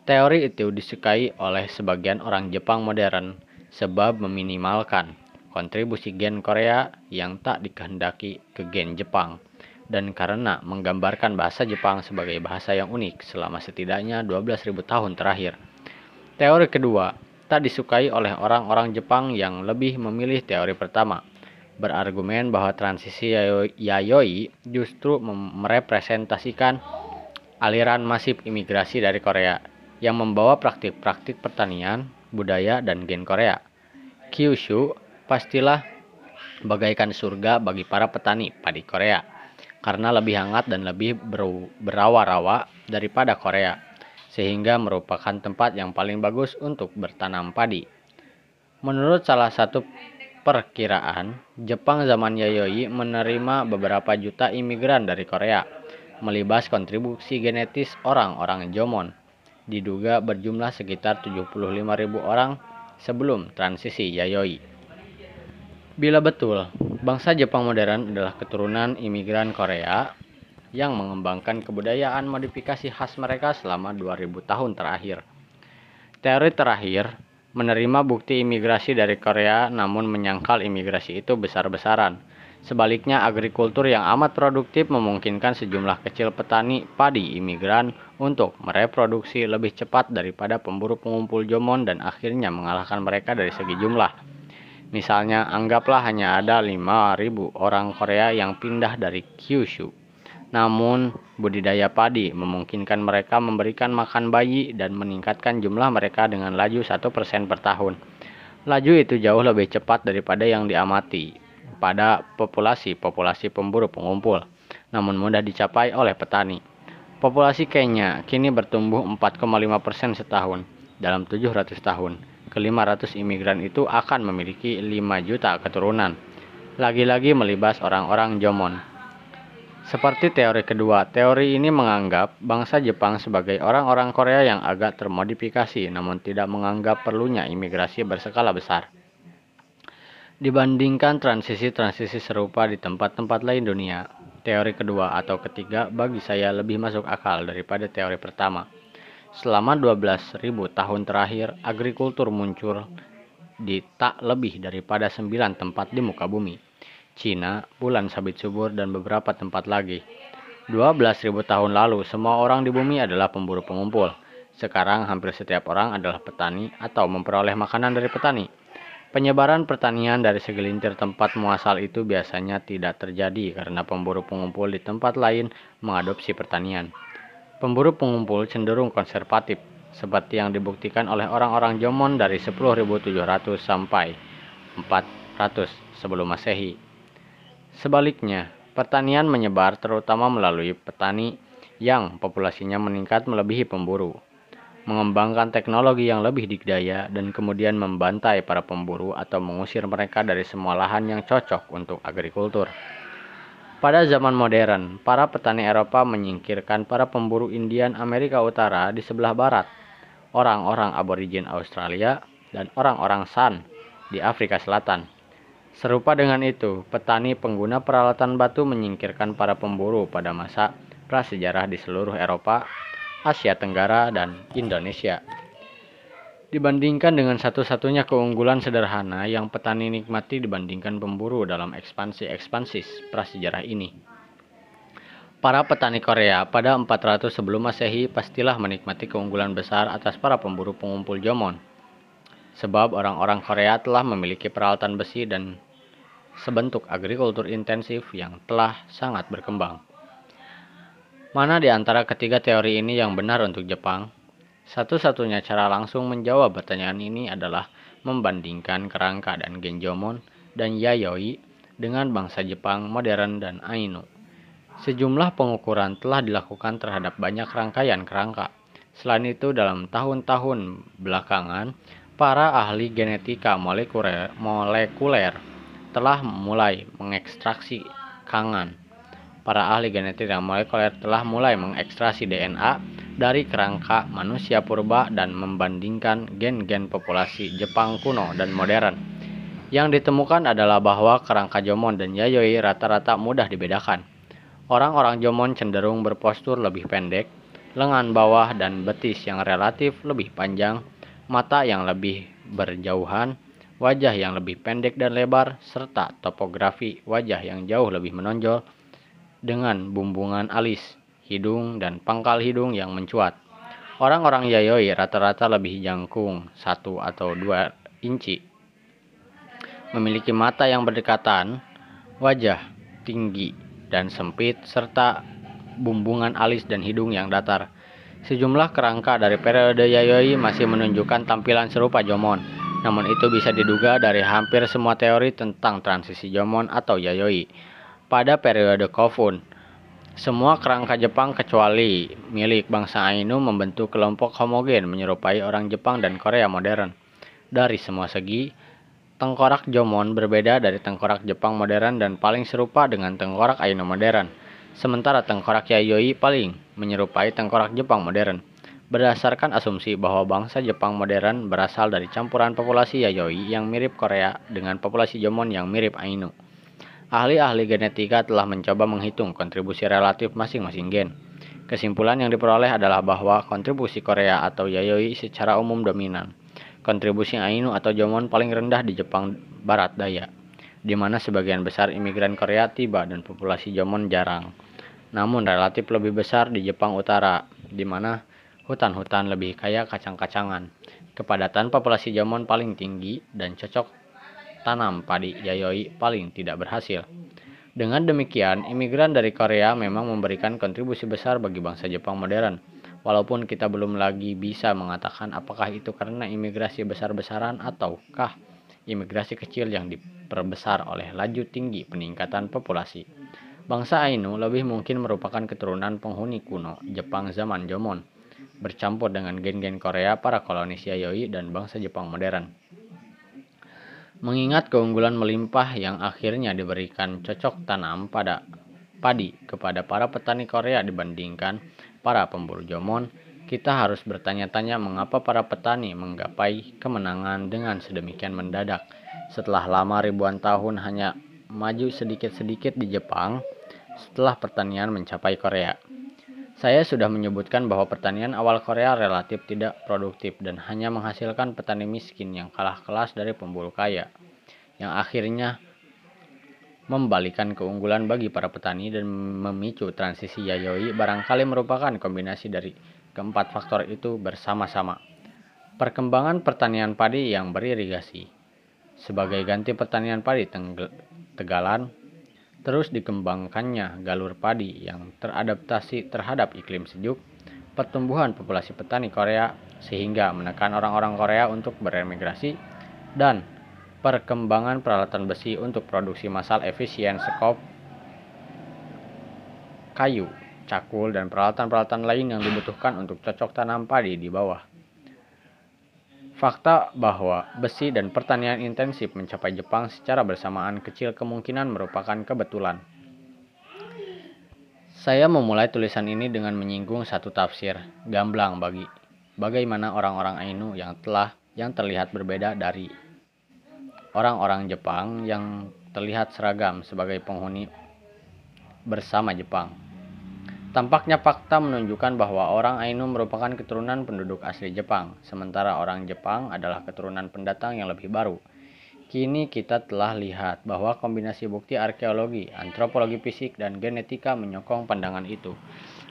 Teori itu disukai oleh sebagian orang Jepang modern sebab meminimalkan kontribusi gen Korea yang tak dikehendaki ke gen Jepang dan karena menggambarkan bahasa Jepang sebagai bahasa yang unik selama setidaknya 12.000 tahun terakhir. Teori kedua tak disukai oleh orang-orang Jepang yang lebih memilih teori pertama berargumen bahwa transisi Yayoi justru merepresentasikan aliran masif imigrasi dari Korea yang membawa praktik-praktik pertanian, budaya, dan gen Korea. Kyushu pastilah bagaikan surga bagi para petani padi Korea karena lebih hangat dan lebih berawa-rawa daripada Korea sehingga merupakan tempat yang paling bagus untuk bertanam padi. Menurut salah satu perkiraan, Jepang zaman Yayoi menerima beberapa juta imigran dari Korea, melibas kontribusi genetis orang-orang Jomon, diduga berjumlah sekitar 75.000 orang sebelum transisi Yayoi. Bila betul, bangsa Jepang modern adalah keturunan imigran Korea yang mengembangkan kebudayaan modifikasi khas mereka selama 2000 tahun terakhir. Teori terakhir menerima bukti imigrasi dari Korea namun menyangkal imigrasi itu besar-besaran. Sebaliknya, agrikultur yang amat produktif memungkinkan sejumlah kecil petani padi imigran untuk mereproduksi lebih cepat daripada pemburu pengumpul Jomon dan akhirnya mengalahkan mereka dari segi jumlah. Misalnya, anggaplah hanya ada 5.000 orang Korea yang pindah dari Kyushu namun, budidaya padi memungkinkan mereka memberikan makan bayi dan meningkatkan jumlah mereka dengan laju 1% per tahun. Laju itu jauh lebih cepat daripada yang diamati pada populasi-populasi pemburu pengumpul, namun mudah dicapai oleh petani. Populasi Kenya kini bertumbuh 4,5% setahun dalam 700 tahun. Ke-500 imigran itu akan memiliki 5 juta keturunan. Lagi-lagi melibas orang-orang Jomon. Seperti teori kedua, teori ini menganggap bangsa Jepang sebagai orang-orang Korea yang agak termodifikasi namun tidak menganggap perlunya imigrasi berskala besar. Dibandingkan transisi-transisi serupa di tempat-tempat lain dunia, teori kedua atau ketiga bagi saya lebih masuk akal daripada teori pertama. Selama 12.000 tahun terakhir, agrikultur muncul di tak lebih daripada 9 tempat di muka bumi Cina, bulan sabit subur, dan beberapa tempat lagi. 12.000 tahun lalu, semua orang di bumi adalah pemburu pengumpul. Sekarang hampir setiap orang adalah petani atau memperoleh makanan dari petani. Penyebaran pertanian dari segelintir tempat muasal itu biasanya tidak terjadi karena pemburu pengumpul di tempat lain mengadopsi pertanian. Pemburu pengumpul cenderung konservatif, seperti yang dibuktikan oleh orang-orang Jomon dari 10.700 sampai 400 sebelum Masehi. Sebaliknya, pertanian menyebar terutama melalui petani yang populasinya meningkat melebihi pemburu, mengembangkan teknologi yang lebih dikdaya dan kemudian membantai para pemburu atau mengusir mereka dari semua lahan yang cocok untuk agrikultur. Pada zaman modern, para petani Eropa menyingkirkan para pemburu Indian Amerika Utara di sebelah barat, orang-orang aborigin Australia, dan orang-orang San di Afrika Selatan. Serupa dengan itu, petani pengguna peralatan batu menyingkirkan para pemburu pada masa prasejarah di seluruh Eropa, Asia Tenggara, dan Indonesia. Dibandingkan dengan satu-satunya keunggulan sederhana yang petani nikmati dibandingkan pemburu dalam ekspansi-ekspansi prasejarah ini. Para petani Korea pada 400 sebelum Masehi pastilah menikmati keunggulan besar atas para pemburu pengumpul Jomon. Sebab orang-orang Korea telah memiliki peralatan besi dan sebentuk agrikultur intensif yang telah sangat berkembang. Mana di antara ketiga teori ini yang benar untuk Jepang? Satu-satunya cara langsung menjawab pertanyaan ini adalah membandingkan kerangka dan genjomon dan yayoi dengan bangsa Jepang modern dan Ainu. Sejumlah pengukuran telah dilakukan terhadap banyak rangkaian kerangka. Selain itu, dalam tahun-tahun belakangan, para ahli genetika molekuler, molekuler telah mulai mengekstraksi kangen. Para ahli genetika molekuler telah mulai mengekstraksi DNA dari kerangka manusia purba dan membandingkan gen-gen populasi Jepang kuno dan modern. Yang ditemukan adalah bahwa kerangka Jomon dan Yayoi rata-rata mudah dibedakan. Orang-orang Jomon cenderung berpostur lebih pendek, lengan bawah dan betis yang relatif lebih panjang, mata yang lebih berjauhan, wajah yang lebih pendek dan lebar, serta topografi wajah yang jauh lebih menonjol dengan bumbungan alis, hidung, dan pangkal hidung yang mencuat. Orang-orang Yayoi rata-rata lebih jangkung, satu atau dua inci. Memiliki mata yang berdekatan, wajah tinggi, dan sempit, serta bumbungan alis dan hidung yang datar. Sejumlah kerangka dari periode Yayoi masih menunjukkan tampilan serupa Jomon, namun itu bisa diduga dari hampir semua teori tentang transisi Jomon atau Yayoi. Pada periode Kofun, semua kerangka Jepang kecuali milik bangsa Ainu membentuk kelompok homogen menyerupai orang Jepang dan Korea modern. Dari semua segi, Tengkorak Jomon berbeda dari tengkorak Jepang modern dan paling serupa dengan tengkorak Ainu modern. Sementara tengkorak Yayoi paling menyerupai tengkorak Jepang modern. Berdasarkan asumsi bahwa bangsa Jepang modern berasal dari campuran populasi Yayoi yang mirip Korea dengan populasi Jomon yang mirip Ainu. Ahli-ahli genetika telah mencoba menghitung kontribusi relatif masing-masing gen. Kesimpulan yang diperoleh adalah bahwa kontribusi Korea atau Yayoi secara umum dominan kontribusi Ainu atau Jomon paling rendah di Jepang Barat Daya, di mana sebagian besar imigran Korea tiba dan populasi Jomon jarang. Namun relatif lebih besar di Jepang Utara, di mana hutan-hutan lebih kaya kacang-kacangan. Kepadatan populasi Jomon paling tinggi dan cocok tanam padi Yayoi paling tidak berhasil. Dengan demikian, imigran dari Korea memang memberikan kontribusi besar bagi bangsa Jepang modern Walaupun kita belum lagi bisa mengatakan apakah itu karena imigrasi besar-besaran ataukah imigrasi kecil yang diperbesar oleh laju tinggi peningkatan populasi. Bangsa Ainu lebih mungkin merupakan keturunan penghuni kuno Jepang zaman Jomon, bercampur dengan gen-gen Korea para kolonis Yayoi dan bangsa Jepang modern. Mengingat keunggulan melimpah yang akhirnya diberikan cocok tanam pada padi kepada para petani Korea dibandingkan para pemburu Jomon, kita harus bertanya-tanya mengapa para petani menggapai kemenangan dengan sedemikian mendadak setelah lama ribuan tahun hanya maju sedikit-sedikit di Jepang setelah pertanian mencapai Korea. Saya sudah menyebutkan bahwa pertanian awal Korea relatif tidak produktif dan hanya menghasilkan petani miskin yang kalah kelas dari pemburu kaya, yang akhirnya membalikan keunggulan bagi para petani dan memicu transisi Yayoi barangkali merupakan kombinasi dari keempat faktor itu bersama-sama. Perkembangan pertanian padi yang beririgasi sebagai ganti pertanian padi tegalan terus dikembangkannya galur padi yang teradaptasi terhadap iklim sejuk, pertumbuhan populasi petani Korea sehingga menekan orang-orang Korea untuk beremigrasi dan perkembangan peralatan besi untuk produksi massal efisien skop kayu, cakul, dan peralatan-peralatan lain yang dibutuhkan untuk cocok tanam padi di bawah. Fakta bahwa besi dan pertanian intensif mencapai Jepang secara bersamaan kecil kemungkinan merupakan kebetulan. Saya memulai tulisan ini dengan menyinggung satu tafsir gamblang bagi bagaimana orang-orang Ainu yang telah yang terlihat berbeda dari orang-orang Jepang yang terlihat seragam sebagai penghuni bersama Jepang. Tampaknya fakta menunjukkan bahwa orang Ainu merupakan keturunan penduduk asli Jepang, sementara orang Jepang adalah keturunan pendatang yang lebih baru. Kini kita telah lihat bahwa kombinasi bukti arkeologi, antropologi fisik, dan genetika menyokong pandangan itu.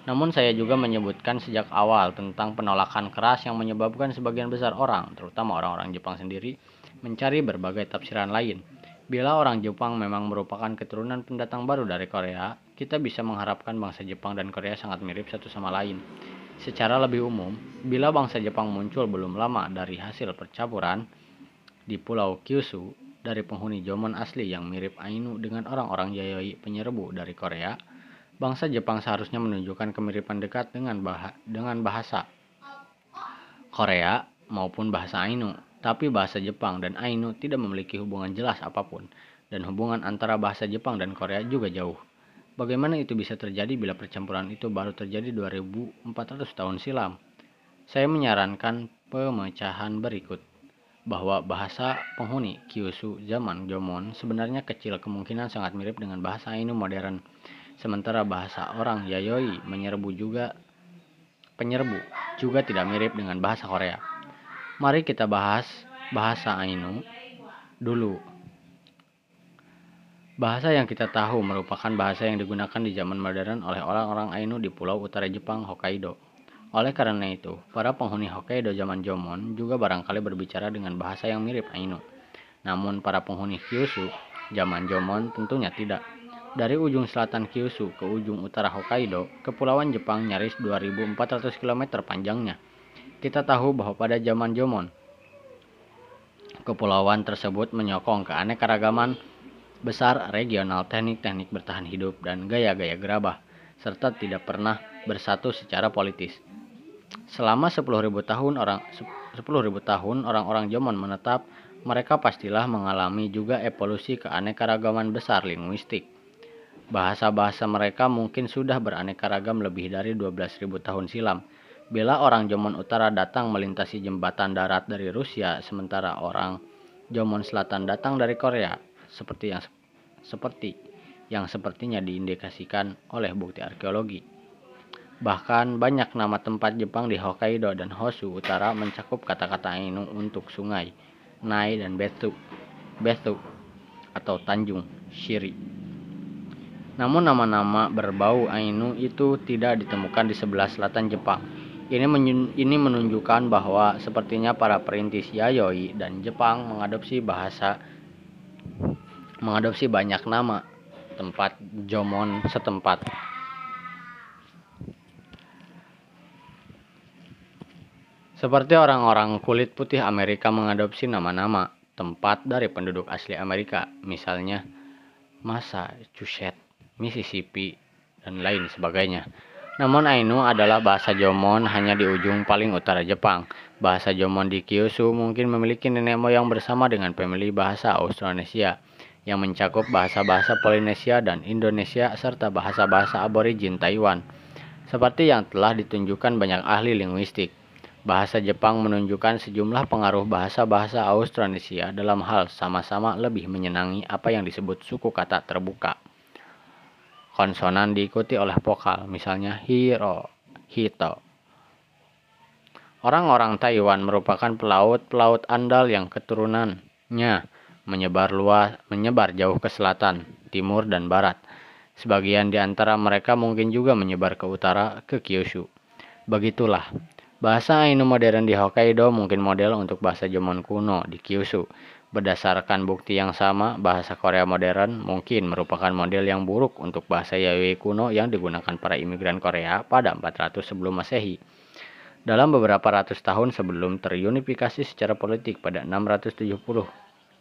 Namun saya juga menyebutkan sejak awal tentang penolakan keras yang menyebabkan sebagian besar orang, terutama orang-orang Jepang sendiri, mencari berbagai tafsiran lain. Bila orang Jepang memang merupakan keturunan pendatang baru dari Korea, kita bisa mengharapkan bangsa Jepang dan Korea sangat mirip satu sama lain. Secara lebih umum, bila bangsa Jepang muncul belum lama dari hasil percampuran di Pulau Kyushu dari penghuni Jomon asli yang mirip Ainu dengan orang-orang Yayoi penyerbu dari Korea, bangsa Jepang seharusnya menunjukkan kemiripan dekat dengan, bah dengan bahasa Korea maupun bahasa Ainu tapi bahasa Jepang dan Ainu tidak memiliki hubungan jelas apa pun, dan hubungan antara bahasa Jepang dan Korea juga jauh. Bagaimana itu bisa terjadi bila percampuran itu baru terjadi 2400 tahun silam? Saya menyarankan pemecahan berikut bahwa bahasa penghuni Kyushu zaman Jomon sebenarnya kecil kemungkinan sangat mirip dengan bahasa Ainu modern. Sementara bahasa orang Yayoi menyerbu juga penyerbu juga tidak mirip dengan bahasa Korea. Mari kita bahas bahasa Ainu dulu. Bahasa yang kita tahu merupakan bahasa yang digunakan di zaman modern oleh orang-orang Ainu di pulau utara Jepang, Hokkaido. Oleh karena itu, para penghuni Hokkaido zaman Jomon juga barangkali berbicara dengan bahasa yang mirip Ainu. Namun para penghuni Kyushu zaman Jomon tentunya tidak. Dari ujung selatan Kyushu ke ujung utara Hokkaido, kepulauan Jepang nyaris 2400 km panjangnya. Kita tahu bahwa pada zaman Jomon, kepulauan tersebut menyokong keanekaragaman besar regional teknik-teknik bertahan hidup dan gaya-gaya gerabah, serta tidak pernah bersatu secara politis. Selama 10.000 tahun orang 10.000 tahun orang-orang Jomon menetap, mereka pastilah mengalami juga evolusi keanekaragaman besar linguistik. Bahasa-bahasa mereka mungkin sudah beraneka ragam lebih dari 12.000 tahun silam Bila orang Jomon Utara datang melintasi jembatan darat dari Rusia, sementara orang Jomon Selatan datang dari Korea, seperti yang seperti yang sepertinya diindikasikan oleh bukti arkeologi. Bahkan banyak nama tempat Jepang di Hokkaido dan Honshu Utara mencakup kata-kata Ainu untuk sungai, Nai dan Betu, Betu atau Tanjung, Shiri. Namun nama-nama berbau Ainu itu tidak ditemukan di sebelah selatan Jepang, ini, ini menunjukkan bahwa sepertinya para perintis Yayoi dan Jepang mengadopsi bahasa mengadopsi banyak nama tempat Jomon setempat. Seperti orang-orang kulit putih Amerika mengadopsi nama-nama tempat dari penduduk asli Amerika, misalnya Massachusetts, Mississippi, dan lain sebagainya. Namun Ainu adalah bahasa Jomon hanya di ujung paling utara Jepang. Bahasa Jomon di Kyushu mungkin memiliki nenek moyang bersama dengan famili bahasa Austronesia yang mencakup bahasa-bahasa Polinesia dan Indonesia serta bahasa-bahasa aborigin Taiwan. Seperti yang telah ditunjukkan banyak ahli linguistik, bahasa Jepang menunjukkan sejumlah pengaruh bahasa-bahasa Austronesia dalam hal sama-sama lebih menyenangi apa yang disebut suku kata terbuka. Konsonan diikuti oleh vokal, misalnya hiro, hito. Orang-orang Taiwan merupakan pelaut-pelaut andal yang keturunannya menyebar luas, menyebar jauh ke selatan, timur, dan barat. Sebagian di antara mereka mungkin juga menyebar ke utara, ke Kyushu. Begitulah, bahasa Ainu modern di Hokkaido mungkin model untuk bahasa Jomon kuno di Kyushu. Berdasarkan bukti yang sama, bahasa Korea modern mungkin merupakan model yang buruk untuk bahasa Yayoi kuno yang digunakan para imigran Korea pada 400 sebelum Masehi. Dalam beberapa ratus tahun sebelum terunifikasi secara politik pada 676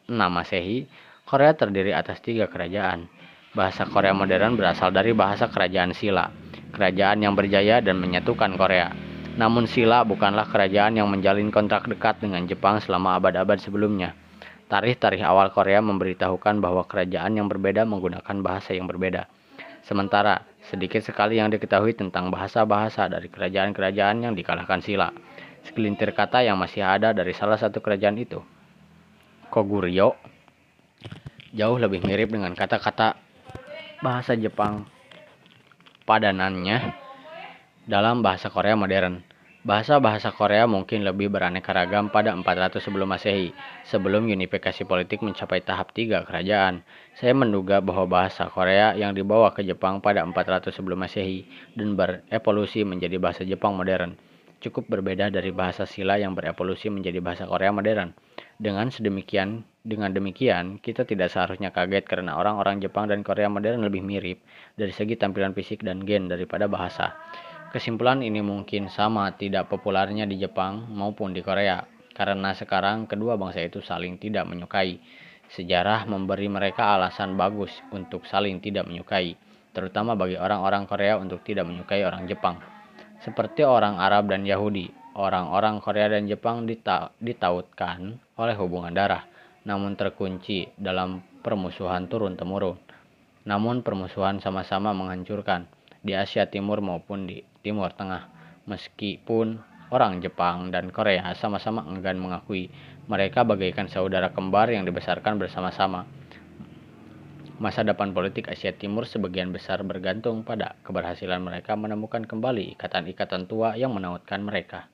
Masehi, Korea terdiri atas tiga kerajaan. Bahasa Korea modern berasal dari bahasa kerajaan Silla, kerajaan yang berjaya dan menyatukan Korea. Namun Silla bukanlah kerajaan yang menjalin kontrak dekat dengan Jepang selama abad-abad sebelumnya. Tarikh-tarikh awal Korea memberitahukan bahwa kerajaan yang berbeda menggunakan bahasa yang berbeda. Sementara, sedikit sekali yang diketahui tentang bahasa-bahasa dari kerajaan-kerajaan yang dikalahkan Sila. Segelintir kata yang masih ada dari salah satu kerajaan itu. Koguryo jauh lebih mirip dengan kata-kata bahasa Jepang padanannya dalam bahasa Korea modern. Bahasa-bahasa Korea mungkin lebih beraneka ragam pada 400 sebelum Masehi, sebelum unifikasi politik mencapai tahap tiga kerajaan. Saya menduga bahwa bahasa Korea yang dibawa ke Jepang pada 400 sebelum Masehi dan berevolusi menjadi bahasa Jepang modern cukup berbeda dari bahasa Sila yang berevolusi menjadi bahasa Korea modern. Dengan sedemikian, dengan demikian, kita tidak seharusnya kaget karena orang-orang Jepang dan Korea modern lebih mirip dari segi tampilan fisik dan gen daripada bahasa. Kesimpulan ini mungkin sama tidak populernya di Jepang maupun di Korea, karena sekarang kedua bangsa itu saling tidak menyukai. Sejarah memberi mereka alasan bagus untuk saling tidak menyukai, terutama bagi orang-orang Korea untuk tidak menyukai orang Jepang. Seperti orang Arab dan Yahudi, orang-orang Korea dan Jepang dita ditautkan oleh hubungan darah, namun terkunci dalam permusuhan turun-temurun. Namun permusuhan sama-sama menghancurkan di Asia Timur maupun di Timur Tengah. Meskipun orang Jepang dan Korea sama-sama enggan mengakui mereka bagaikan saudara kembar yang dibesarkan bersama-sama. Masa depan politik Asia Timur sebagian besar bergantung pada keberhasilan mereka menemukan kembali ikatan-ikatan tua yang menautkan mereka.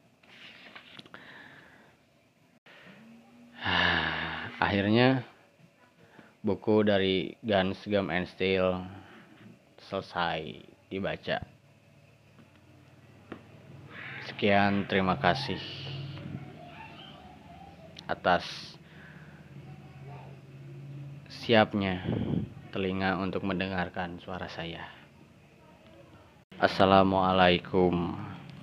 akhirnya buku dari Guns, Gum and Steel selesai dibaca. Sekian, terima kasih atas siapnya telinga untuk mendengarkan suara saya. Assalamualaikum.